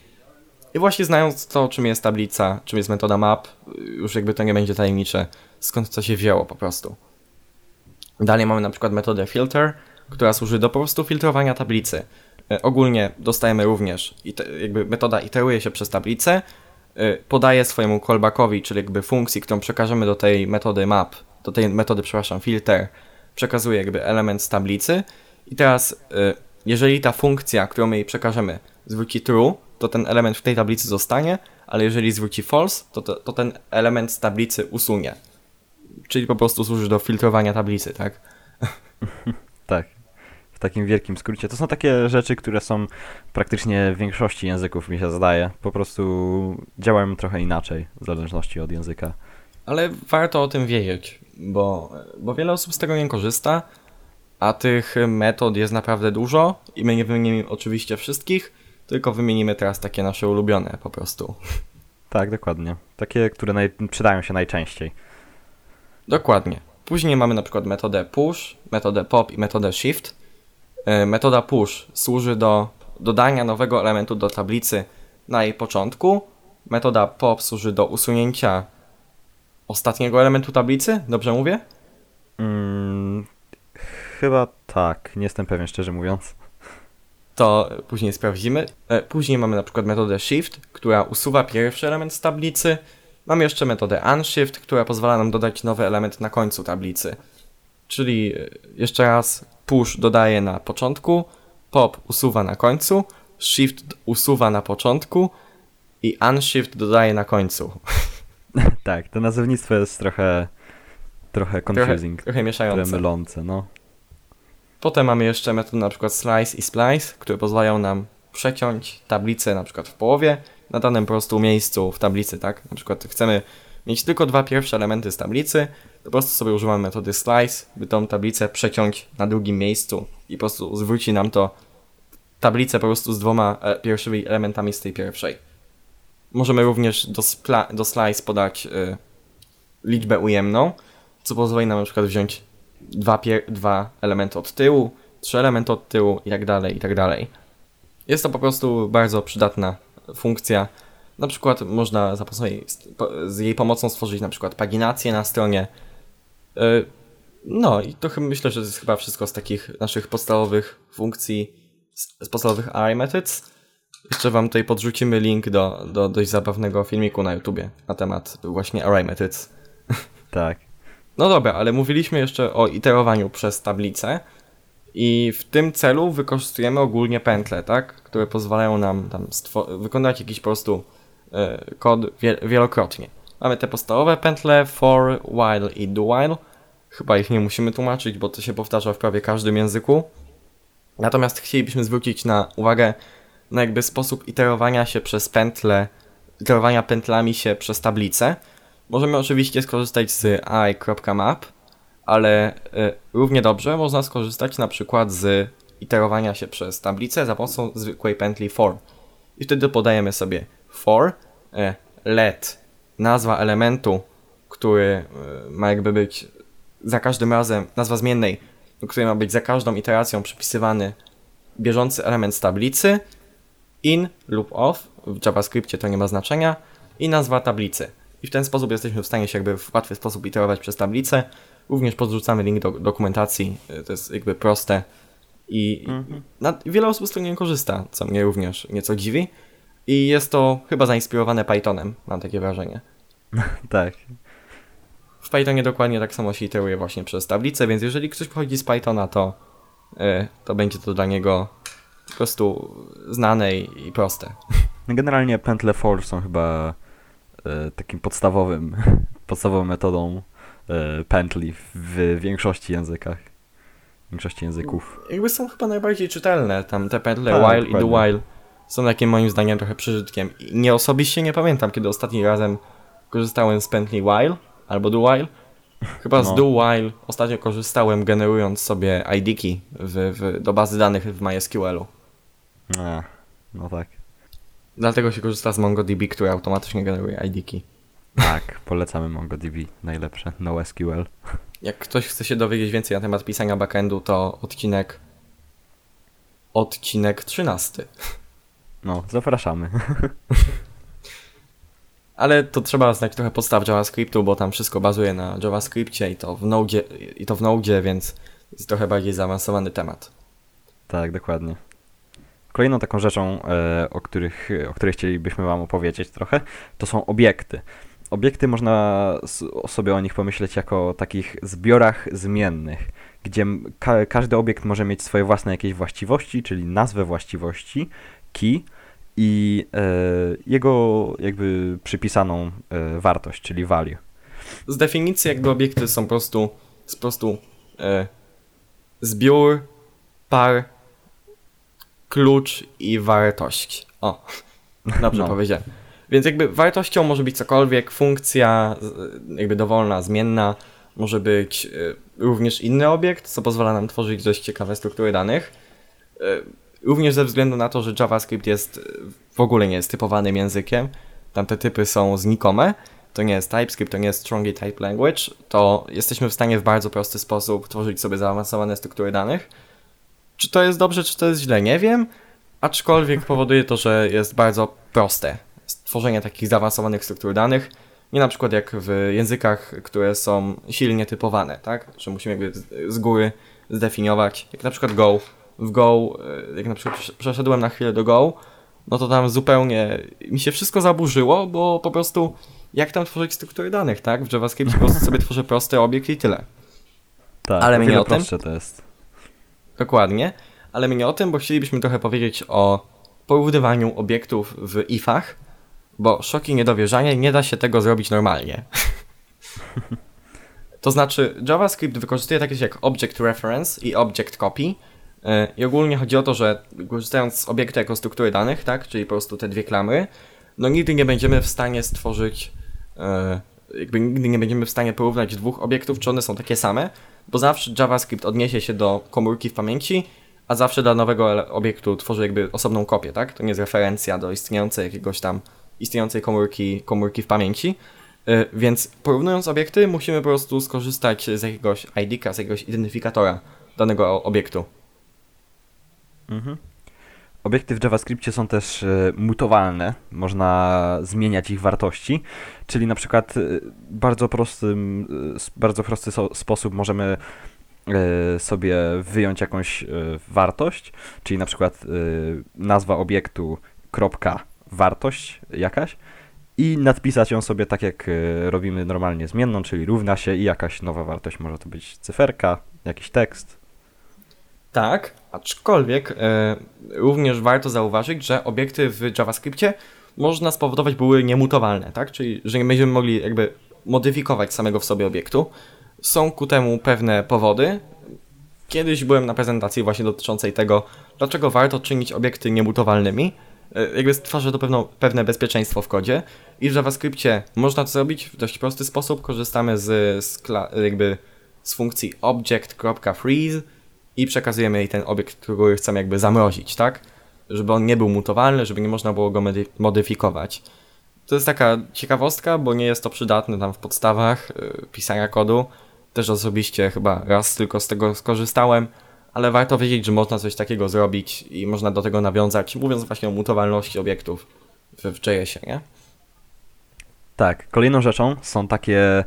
i właśnie znając to, czym jest tablica, czym jest metoda map, już jakby to nie będzie tajemnicze, skąd to się wzięło po prostu. Dalej mamy na przykład metodę filter, która służy do po prostu filtrowania tablicy. E, ogólnie dostajemy również, jakby metoda iteruje się przez tablicę, e, podaje swojemu callbackowi, czyli jakby funkcji, którą przekażemy do tej metody map, do tej metody, przepraszam, filter, przekazuje jakby element z tablicy i teraz e, jeżeli ta funkcja, którą jej przekażemy zwróci true, to ten element w tej tablicy zostanie, ale jeżeli zwróci false, to, to, to ten element z tablicy usunie. Czyli po prostu służy do filtrowania tablicy, tak? *laughs* tak takim wielkim skrócie. To są takie rzeczy, które są praktycznie w większości języków, mi się zdaje. Po prostu działają trochę inaczej, w zależności od języka. Ale warto o tym wiedzieć, bo, bo wiele osób z tego nie korzysta, a tych metod jest naprawdę dużo i my nie wymienimy oczywiście wszystkich, tylko wymienimy teraz takie nasze ulubione po prostu. Tak, dokładnie. Takie, które naj- przydają się najczęściej. Dokładnie. Później mamy na przykład metodę push, metodę pop i metodę shift. E, metoda push służy do dodania nowego elementu do tablicy na jej początku. Metoda pop służy do usunięcia ostatniego elementu tablicy, dobrze mówię? Mm, chyba tak, nie jestem pewien szczerze mówiąc. To później sprawdzimy. E, później mamy na przykład metodę shift, która usuwa pierwszy element z tablicy. Mamy jeszcze metodę unshift, która pozwala nam dodać nowy element na końcu tablicy. Czyli e, jeszcze raz, push dodaje na początku, pop usuwa na końcu, shift usuwa na początku i unshift dodaje na końcu. *laughs* tak, to nazewnictwo jest trochę trochę confusing. Trochę, trochę mieszające. Trochę mylące, no. Potem mamy jeszcze metody na przykład slice i splice, które pozwalają nam przeciąć tablicę na przykład w połowie na danym po prostu miejscu w tablicy, tak? Na przykład chcemy mieć tylko dwa pierwsze elementy z tablicy, po prostu sobie używamy metody slice, by tą tablicę przeciąć na drugim miejscu i po prostu zwróci nam to tablicę po prostu z dwoma e, pierwszymi elementami z tej pierwszej. Możemy również do, do slice podać y, liczbę ujemną, co pozwoli nam na przykład wziąć dwa, dwa elementy od tyłu, trzy elementy od tyłu i tak dalej, i tak dalej. Jest to po prostu bardzo przydatna funkcja. Na przykład można za z jej pomocą stworzyć na przykład paginację na stronie, no i to myślę, że to jest chyba wszystko z takich naszych podstawowych funkcji, z podstawowych array methods. Jeszcze wam tutaj podrzucimy link do, do dość zabawnego filmiku na YouTubie na temat właśnie array methods. *laughs* Tak. No dobra, ale mówiliśmy jeszcze o iterowaniu przez tablicę i w tym celu wykorzystujemy ogólnie pętle, tak? Które pozwalają nam tam wykonać jakiś po prostu e, kod wielokrotnie. Mamy te podstawowe pętle for, while i do while. Chyba ich nie musimy tłumaczyć, bo to się powtarza w prawie każdym języku. Natomiast chcielibyśmy zwrócić na uwagę na jakby sposób iterowania się przez pętle, iterowania pętlami się przez tablicę. Możemy oczywiście skorzystać z i.map, ale y, równie dobrze można skorzystać na przykład z iterowania się przez tablicę za pomocą zwykłej pętli for. I wtedy podajemy sobie for, y, let nazwa elementu, który e, ma jakby być za każdym razem, nazwa zmiennej, do której ma być za każdą iteracją przypisywany bieżący element z tablicy, in lub off, w JavaScriptie to nie ma znaczenia, i nazwa tablicy. I w ten sposób jesteśmy w stanie się jakby w łatwy sposób iterować przez tablicę. Również podrzucamy link do dokumentacji, y, to jest jakby proste i na, wiele osób z tego nie korzysta, co mnie również nieco dziwi. I jest to chyba zainspirowane Pythonem, mam takie wrażenie. *laughs* Tak. W Pythonie dokładnie tak samo się iteruje właśnie przez tablicę, więc jeżeli ktoś pochodzi z Pythona, to, y, to będzie to dla niego po prostu znane i, i proste. *laughs* Generalnie pętle for są chyba e, takim podstawowym, *laughs* podstawową metodą e, pętli w większości językach. W większości języków. Jakby są chyba najbardziej czytelne, tam te pętle Tak, while i do dokładnie. while są takim moim zdaniem trochę przeżytkiem. I nie osobiście nie pamiętam, kiedy ostatni razem korzystałem z pętli while albo do while. Chyba z No. do while ostatnio korzystałem generując sobie ID-ki w, w, do bazy danych w MySQL-u. A, no tak. Dlatego się korzysta z MongoDB, który automatycznie generuje ID-ki. Tak, *laughs* polecamy MongoDB, najlepsze, NoSQL. Jak ktoś chce się dowiedzieć więcej na temat pisania backendu, to odcinek odcinek 13. No, zapraszamy. *laughs* Ale to trzeba znać trochę podstaw JavaScriptu, bo tam wszystko bazuje na JavaScriptie i to w Node, i to w Node, więc jest trochę bardziej zaawansowany temat. Tak, dokładnie. Kolejną taką rzeczą, e, o, których, o której chcielibyśmy Wam opowiedzieć trochę, to są obiekty. Obiekty można sobie o nich pomyśleć jako o takich zbiorach zmiennych, gdzie ka każdy obiekt może mieć swoje własne jakieś właściwości, czyli nazwę właściwości, key i e, jego jakby przypisaną e, wartość, czyli value. Z definicji jakby obiekty są po prostu, po prostu e, zbiór, par, klucz i wartość. O, *laughs* dobrze No. powiedziałem. Więc jakby wartością może być cokolwiek, funkcja jakby dowolna, zmienna, może być również inny obiekt, co pozwala nam tworzyć dość ciekawe struktury danych. Również ze względu na to, że JavaScript jest e, w ogóle nie jest typowanym językiem, tam te typy są znikome, to nie jest TypeScript, to nie jest Strongly Type Language, to jesteśmy w stanie w bardzo prosty sposób tworzyć sobie zaawansowane struktury danych. Czy to jest dobrze, czy to jest źle, nie wiem, aczkolwiek powoduje to, że jest bardzo proste stworzenie takich zaawansowanych struktur danych. Nie na przykład jak w językach, które są silnie typowane, tak? Że musimy jakby z góry zdefiniować, jak na przykład Go. W Go, e, jak na przykład przesz- przeszedłem na chwilę do Go, no to tam zupełnie mi się wszystko zaburzyło, bo po prostu jak tam tworzyć struktury danych, tak? W JavaScript po prostu sobie tworzę prosty obiekt i tyle. Tak, Ale o my wiele nie o tym? to jest. Dokładnie, ale my nie o tym, bo chcielibyśmy trochę powiedzieć o porównywaniu obiektów w ifach, bo szok i niedowierzanie nie da się tego zrobić normalnie. *laughs* to znaczy, JavaScript wykorzystuje takie rzeczy jak Object Reference i Object Copy. Yy, I ogólnie chodzi o to, że korzystając z obiektu jako struktury danych, tak, czyli po prostu te dwie klamry, no nigdy nie będziemy w stanie stworzyć, yy, jakby nigdy nie będziemy w stanie porównać dwóch obiektów, czy one są takie same, bo zawsze JavaScript odniesie się do komórki w pamięci, a zawsze dla nowego obiektu tworzy jakby osobną kopię, tak? To nie jest referencja do istniejącej jakiegoś tam, istniejącej komórki, komórki w pamięci. Y, Więc porównując obiekty, musimy po prostu skorzystać z jakiegoś ID-ka, z jakiegoś identyfikatora danego obiektu. Mhm. Obiekty w JavaScriptie są też e, mutowalne, można zmieniać ich wartości, czyli na przykład e, bardzo e, bardzo prosty so, sposób możemy sobie wyjąć jakąś wartość, czyli na przykład nazwa obiektu kropka wartość jakaś i nadpisać ją sobie tak jak robimy normalnie zmienną, czyli równa się i jakaś nowa wartość, może to być cyferka, jakiś tekst. Tak, aczkolwiek e, również warto zauważyć, że obiekty w JavaScriptie można spowodować były niemutowalne, tak? Czyli że nie będziemy mogli jakby modyfikować samego w sobie obiektu. Są ku temu pewne powody. Kiedyś byłem na prezentacji właśnie dotyczącej tego, dlaczego warto czynić obiekty niemutowalnymi. E, Jakby stwarza to pewne bezpieczeństwo w kodzie i w JavaScriptie można to zrobić w dość prosty sposób. Korzystamy z, z, jakby z funkcji object.freeze i przekazujemy jej ten obiekt, który chcemy jakby zamrozić, tak? Żeby on nie był mutowalny, żeby nie można było go mody- modyfikować. To jest taka ciekawostka, bo nie jest to przydatne tam w podstawach y, pisania kodu, Też osobiście chyba raz tylko z tego skorzystałem, ale warto wiedzieć, że można coś takiego zrobić i można do tego nawiązać, mówiąc właśnie o mutowalności obiektów w, w JS-ie, nie? Tak, kolejną rzeczą są takie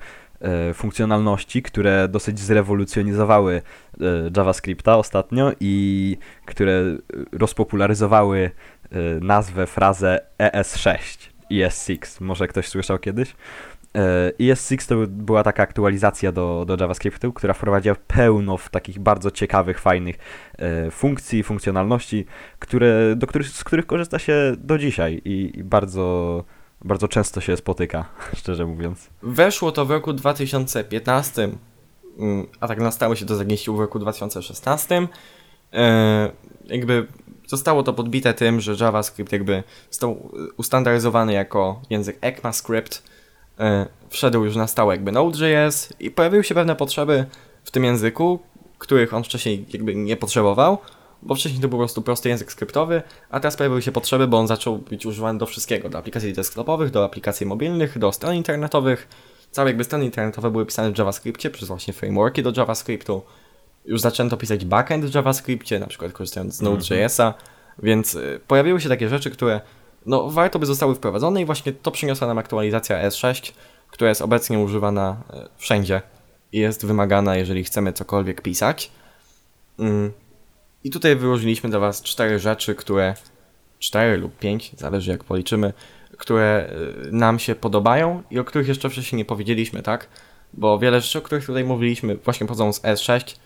funkcjonalności, które dosyć zrewolucjonizowały e, JavaScripta ostatnio i które rozpopularyzowały e, nazwę, frazę ES6, ES6. Może ktoś słyszał kiedyś? E, ES6 to była taka aktualizacja do, do JavaScriptu, która wprowadziła pełno takich bardzo ciekawych, fajnych e, funkcji, funkcjonalności, które, do których, z których korzysta się do dzisiaj i, i bardzo, bardzo często się spotyka, *laughs* szczerze mówiąc. Weszło to w roku 2015, mm, a tak na stałe się to zamieściło w roku 2016. E, jakby zostało to podbite tym, że JavaScript jakby został ustandaryzowany jako język ECMAScript, e, wszedł już na stałe jakby Node.js i pojawiły się pewne potrzeby w tym języku, których on wcześniej jakby nie potrzebował, bo wcześniej to był po prostu prosty język skryptowy, a teraz pojawiły się potrzeby, bo on zaczął być używany do wszystkiego, do aplikacji desktopowych, do aplikacji mobilnych, do stron internetowych. Całe jakby strony internetowe były pisane w JavaScriptie przez właśnie frameworki do JavaScriptu. Już zaczęto pisać backend w JavaScriptie, na przykład korzystając z Node.jsa, więc y, pojawiły się takie rzeczy, które no warto by zostały wprowadzone i właśnie to przyniosła nam aktualizacja S6, która jest obecnie używana y, wszędzie i jest wymagana, jeżeli chcemy cokolwiek pisać. Mm. I tutaj wyłożyliśmy dla Was cztery rzeczy, które, cztery lub pięć, zależy jak policzymy, które y, nam się podobają i o których jeszcze wcześniej nie powiedzieliśmy, tak? Bo wiele rzeczy, o których tutaj mówiliśmy, właśnie pochodzą z S6,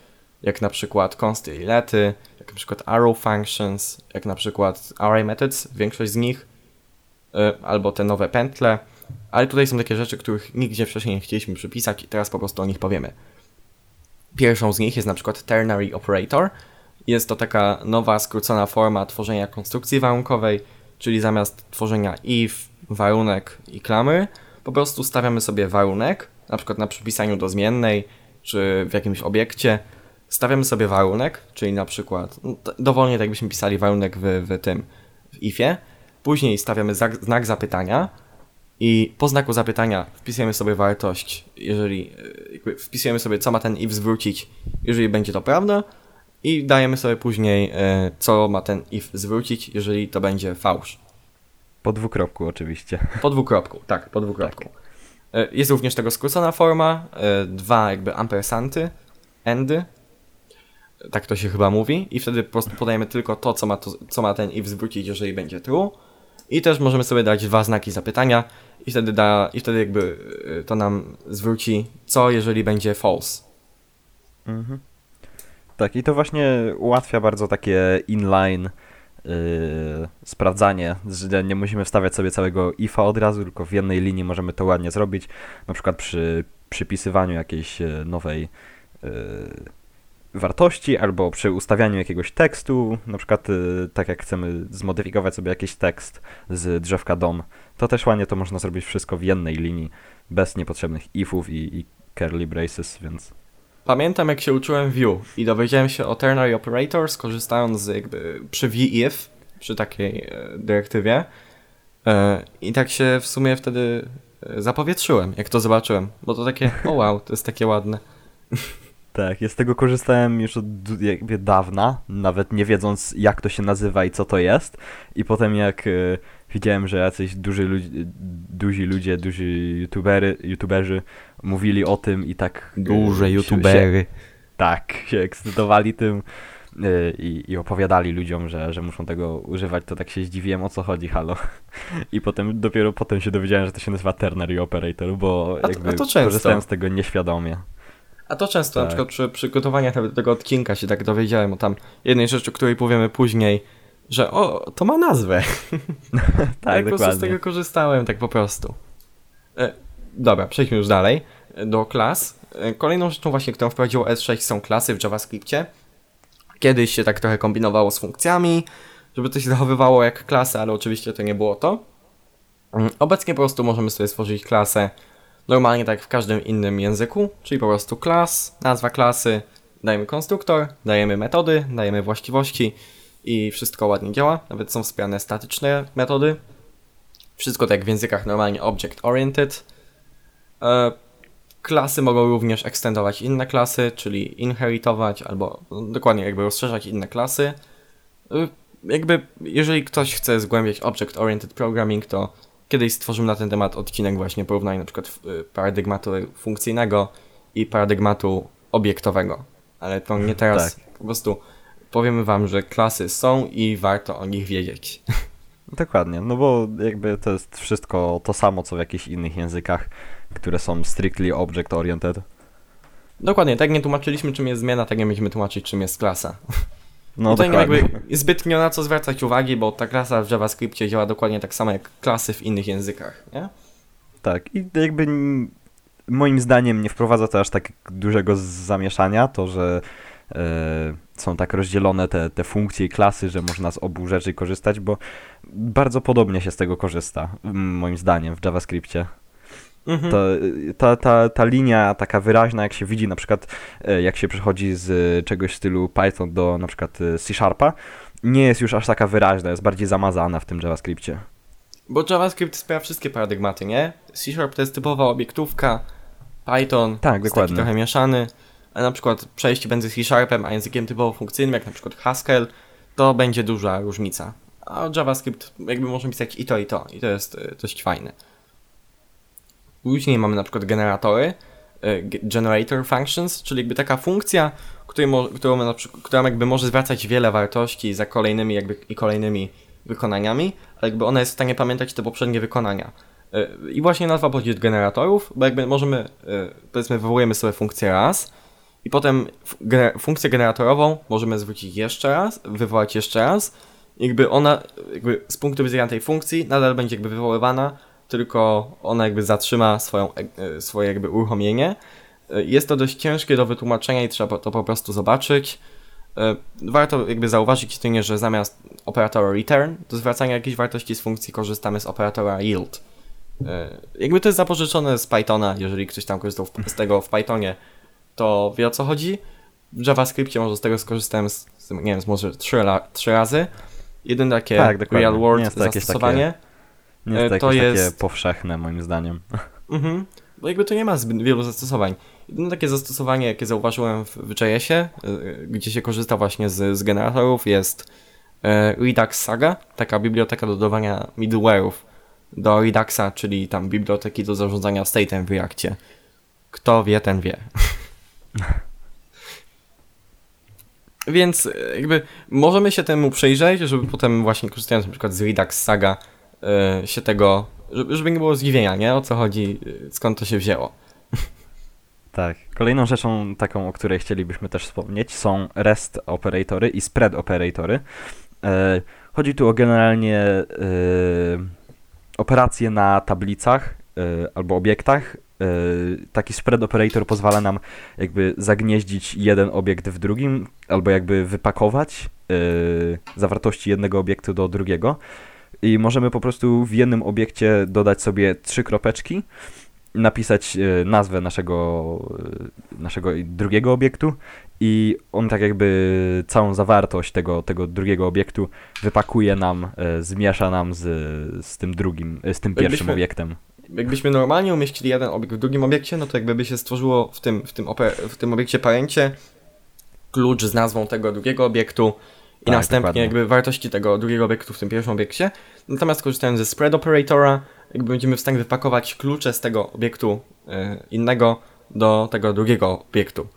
jak na przykład consty i lety, jak na przykład arrow functions, jak na przykład array methods, większość z nich, y, albo te nowe pętle, ale tutaj są takie rzeczy, których nigdzie wcześniej nie chcieliśmy przypisać i teraz po prostu o nich powiemy. Pierwszą z nich jest na przykład ternary operator. Jest to taka nowa, skrócona forma tworzenia konstrukcji warunkowej, czyli zamiast tworzenia if, warunek i klamy, po prostu stawiamy sobie warunek, na przykład na przypisaniu do zmiennej, czy w jakimś obiekcie, stawiamy sobie warunek, czyli na przykład, no, dowolnie tak byśmy pisali warunek w, w tym, w ifie, później stawiamy znak, zapytania i po znaku zapytania wpisujemy sobie wartość, jeżeli jakby wpisujemy sobie, co ma ten if zwrócić, jeżeli będzie to prawda, i dajemy sobie później, e, co ma ten if zwrócić, jeżeli to będzie fałsz. Po dwukropku oczywiście. Po dwukropku, tak, po dwukropku. E, Jest również tego skrócona forma, e, dwa jakby ampersanty, endy, tak to się chyba mówi, i wtedy po prostu podajemy tylko to, co ma, to, co ma ten if zwrócić, jeżeli będzie true. I też możemy sobie dać dwa znaki zapytania i wtedy, da, i wtedy jakby to nam zwróci, co jeżeli będzie false. Mhm. Tak, i to właśnie ułatwia bardzo takie inline yy, sprawdzanie, że nie musimy wstawiać sobie całego ifa od razu, tylko w jednej linii możemy to ładnie zrobić, na przykład przy przypisywaniu jakiejś e, nowej yy, wartości, albo przy ustawianiu jakiegoś tekstu, na przykład yy, tak jak chcemy zmodyfikować sobie jakiś tekst z drzewka DOM, to też ładnie to można zrobić wszystko w jednej linii, bez niepotrzebnych ifów i, i curly braces, więc Pamiętam jak się uczyłem Vue i dowiedziałem się o ternary operator skorzystając z jakby przy VIF, przy takiej e, dyrektywie e, i tak się w sumie wtedy e, zapowietrzyłem, jak to zobaczyłem, bo to takie, o wow, to jest takie ładne. *laughs* Tak, ja z tego korzystałem już od jakby dawna, nawet nie wiedząc jak to się nazywa i co to jest. I potem jak widziałem, że jacyś duży ludzi, duzi ludzie, duzi youtubery, youtuberzy mówili o tym i tak... e, się- Się, tak, *laughs* się ekscytowali tym e, i, i opowiadali ludziom, że, że muszą tego używać, to tak się zdziwiłem o co chodzi, halo. *laughs* I potem, dopiero potem się dowiedziałem, że to się nazywa ternary operator, bo A to- jakby a to często. korzystałem z tego nieświadomie. A to często, na Tak. przykład przy przygotowaniach nawet tego odcinka się tak dowiedziałem o tam jednej rzeczy, o której powiemy później, że o, to ma nazwę. *laughs* Tak, ja po prostu z dokładnie. tego korzystałem, tak po prostu. E, dobra, przejdźmy już dalej e, do klas. E, kolejną rzeczą właśnie, którą wprowadziło S6 są klasy w JavaScriptie. Kiedyś się tak trochę kombinowało z funkcjami, żeby to się zachowywało jak klasy, ale oczywiście to nie było to. Mm, Obecnie po prostu możemy sobie stworzyć klasę normalnie tak w każdym innym języku, czyli po prostu klas, nazwa klasy, dajemy konstruktor, dajemy metody, dajemy właściwości i wszystko ładnie działa. Nawet są wspierane statyczne metody. Wszystko tak jak w językach normalnie object oriented. E, Klasy mogą również ekstendować inne klasy, czyli inheritować albo no, dokładnie jakby rozszerzać inne klasy. Y, Jakby jeżeli ktoś chce zgłębiać Object Oriented Programming, to kiedyś stworzymy na ten temat odcinek właśnie porównania na przykład y, paradygmatu funkcyjnego i paradygmatu obiektowego. Ale to nie teraz, po prostu powiemy wam, że klasy są i warto o nich wiedzieć. *laughs* Dokładnie, no bo jakby to jest wszystko to samo, co w jakichś innych językach, które są strictly object oriented. Dokładnie, tak nie tłumaczyliśmy czym jest zmiana, tak nie będziemy tłumaczyć czym jest klasa. No Tutaj dokładnie. jakby zbytnio na co zwracać uwagi, bo ta klasa w JavaScriptie działa dokładnie tak samo jak klasy w innych językach, nie? Tak, i jakby moim zdaniem nie wprowadza to aż tak dużego zamieszania, to że e, są tak rozdzielone te, te funkcje i klasy, że można z obu rzeczy korzystać, bo bardzo podobnie się z tego korzysta, moim zdaniem, w JavaScriptie. Mhm. To, ta, ta, ta linia taka wyraźna, jak się widzi na przykład, e, jak się przechodzi z e, czegoś w stylu Python do na przykład e, C Sharpa, nie jest już aż taka wyraźna, jest bardziej zamazana w tym JavaScriptie. Bo JavaScript wspiera wszystkie paradygmaty, nie? C Sharp to jest typowa obiektówka, Python Tak, jest taki dokładnie. trochę mieszany, a na przykład przejście między C Sharpem a językiem typowo funkcyjnym, jak na przykład Haskell, to będzie duża różnica. A JavaScript jakby może pisać i to, i to, i to jest dość fajne. Później mamy na przykład generatory, ge- generator functions, czyli jakby taka funkcja, której którą na przykład, która jakby może zwracać wiele wartości za kolejnymi jakby i kolejnymi wykonaniami, ale jakby ona jest w stanie pamiętać te poprzednie wykonania. Y, I właśnie nazwa pochodzi od generatorów, bo jakby możemy, y, powiedzmy, wywołujemy sobie funkcję raz i potem funkcję generatorową możemy zwrócić jeszcze raz, wywołać jeszcze raz. Jakby ona, jakby z punktu widzenia tej funkcji nadal będzie jakby wywoływana, tylko ona jakby zatrzyma swoją, e- e, swoje jakby uruchomienie. Y, Jest to dość ciężkie do wytłumaczenia i trzeba to po prostu zobaczyć. E, Warto jakby zauważyć jedynie, że zamiast operatora return do zwracania jakiejś wartości z funkcji korzystamy z operatora yield. E, Jakby to jest zapożyczone z Pythona, jeżeli ktoś tam korzystał z tego w Pythonie, to wie o co chodzi. W JavaScriptie może z tego skorzystałem z, nie wiem, może trzy, la, trzy razy. Jeden takie Tak, real world zastosowanie. Nie jest E, to, to jakieś jest- takie powszechne moim zdaniem. *laughs* Mhm. Bo jakby to nie ma zbyt wielu zastosowań. Jedyne takie zastosowanie, jakie zauważyłem w, w JS-ie, y, gdzie się korzysta właśnie z, z generatorów, jest e, Redux Saga, taka biblioteka do dodawania middleware'ów do Reduxa, czyli tam biblioteki do zarządzania state'em w Reactie. Kto wie, ten wie. *laughs* Więc e, jakby możemy się temu przyjrzeć, żeby potem właśnie korzystając na przykład z Redux Saga e, się tego, żeby, nie było zdziwienia, nie? O co chodzi, e, skąd to się wzięło. Tak. Kolejną rzeczą taką, o której chcielibyśmy też wspomnieć, są REST operatory i spread operatory. E, chodzi tu o generalnie e, operacje na tablicach e, albo obiektach. Taki spread operator pozwala nam jakby zagnieździć jeden obiekt w drugim, albo jakby wypakować zawartości jednego obiektu do drugiego. I możemy po prostu w jednym obiekcie dodać sobie trzy kropeczki, napisać e, nazwę naszego, e, naszego drugiego obiektu i on tak jakby całą zawartość tego, tego drugiego obiektu wypakuje nam, e, zmiesza nam z, z tym drugim, z tym pierwszym Jakbyśmy- obiektem. Jakbyśmy normalnie umieścili jeden obiekt w drugim obiekcie, no to jakby by się stworzyło w tym, w tym, w tym obiekcie parencie klucz z nazwą tego drugiego obiektu i Tak, następnie dokładnie. jakby wartości tego drugiego obiektu w tym pierwszym obiekcie. Natomiast korzystając ze spread operatora, jakby będziemy w stanie wypakować klucze z tego obiektu e, innego do tego drugiego obiektu.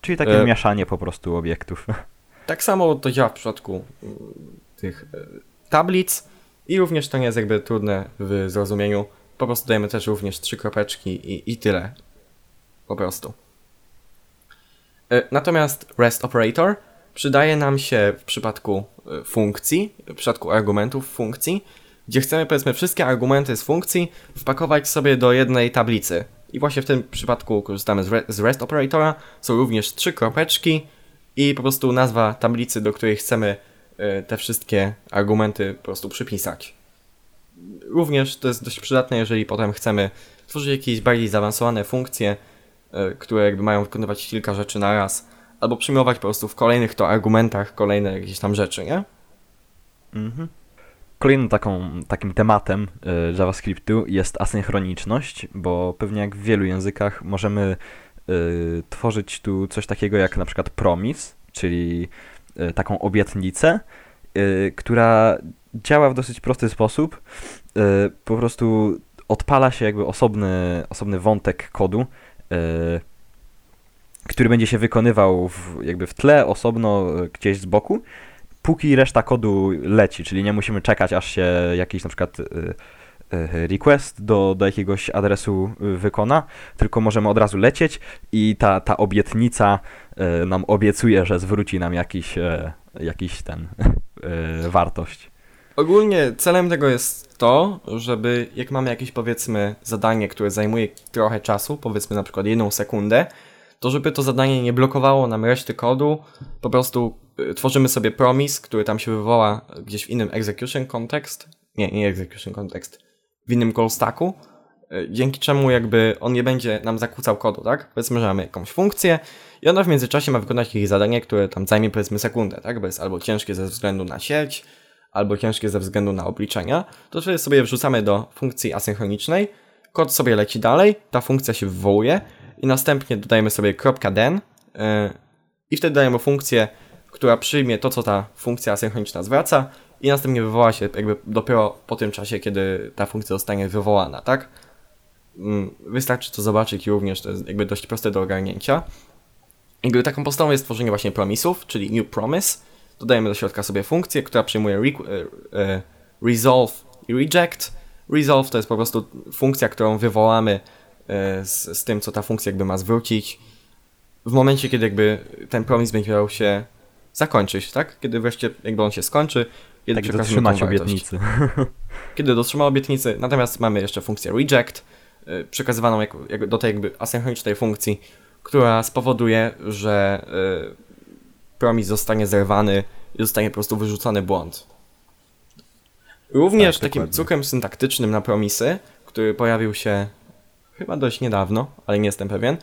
Czyli takie E, mieszanie po prostu obiektów. *laughs* Tak samo to działa w przypadku mm, tych e, tablic i również to nie jest jakby trudne w zrozumieniu. Po prostu dajemy też również trzy kropeczki i, i tyle. Po prostu. Natomiast REST operator przydaje nam się w przypadku e, funkcji, w przypadku argumentów funkcji, gdzie chcemy powiedzmy wszystkie argumenty z funkcji wpakować sobie do jednej tablicy. I właśnie w tym przypadku korzystamy z, re- z REST operatora. Są również trzy kropeczki i po prostu nazwa tablicy, do której chcemy e, te wszystkie argumenty po prostu przypisać. Również to jest dość przydatne, jeżeli potem chcemy tworzyć jakieś bardziej zaawansowane funkcje, e, które jakby mają wykonywać kilka rzeczy na raz, albo przyjmować po prostu w kolejnych to argumentach kolejne jakieś tam rzeczy, nie? Mhm. Kolejnym taką, takim tematem y, JavaScriptu jest asynchroniczność, bo pewnie jak w wielu językach możemy y, tworzyć tu coś takiego jak na przykład promise, czyli y, taką obietnicę, y, która działa w dosyć prosty sposób. Y, po prostu odpala się jakby osobny, osobny wątek kodu, y, który będzie się wykonywał w, jakby w tle, osobno, y, gdzieś z boku, póki reszta kodu leci, czyli nie musimy czekać, aż się jakiś na przykład y, y, request do, do jakiegoś adresu wykona, tylko możemy od razu lecieć i ta, ta obietnica nam obiecuje, że zwróci nam jakiś, jakiś ten *laughs* wartość. Ogólnie celem tego jest to, żeby jak mamy jakieś powiedzmy zadanie, które zajmuje trochę czasu, powiedzmy na przykład jedną sekundę, to żeby to zadanie nie blokowało nam reszty kodu, po prostu y, tworzymy sobie promise, który tam się wywoła gdzieś w innym execution context, nie, nie execution context, w innym call stacku, y, dzięki czemu jakby on nie będzie nam zakłócał kodu, tak? Powiedzmy, że mamy jakąś funkcję i ona w międzyczasie ma wykonać jakieś zadanie, które tam zajmie powiedzmy sekundę, tak? Bo jest albo ciężkie ze względu na sieć, albo ciężkie ze względu na obliczenia, to sobie wrzucamy do funkcji asynchronicznej, kod sobie leci dalej, ta funkcja się wywołuje i następnie dodajemy sobie .den yy, i wtedy dajemy funkcję, która przyjmie to, co ta funkcja asynchroniczna zwraca i następnie wywoła się jakby dopiero po tym czasie, kiedy ta funkcja zostanie wywołana, tak? Yy, wystarczy to zobaczyć i również to jest jakby dość proste do ogarnięcia. Jakby taką podstawą jest tworzenie właśnie promisów, czyli new promise, dodajemy do środka sobie funkcję, która przyjmuje re e, resolve i reject. Resolve to jest po prostu funkcja, którą wywołamy e, z, z tym, co ta funkcja jakby ma zwrócić. W momencie, kiedy jakby ten promise będzie miał się zakończyć, tak? Kiedy wreszcie jakby on się skończy, kiedy Tak dotrzymać obietnicy. *laughs* Kiedy dotrzyma obietnicy, natomiast mamy jeszcze funkcję reject, y, przekazywaną jak, jak, do tej jakby asynchronicznej funkcji, która spowoduje, że y, promis zostanie zerwany i zostanie po prostu wyrzucony błąd. Również Tak, takim dokładnie. cukrem syntaktycznym na promisy, który pojawił się chyba dość niedawno, ale nie jestem pewien,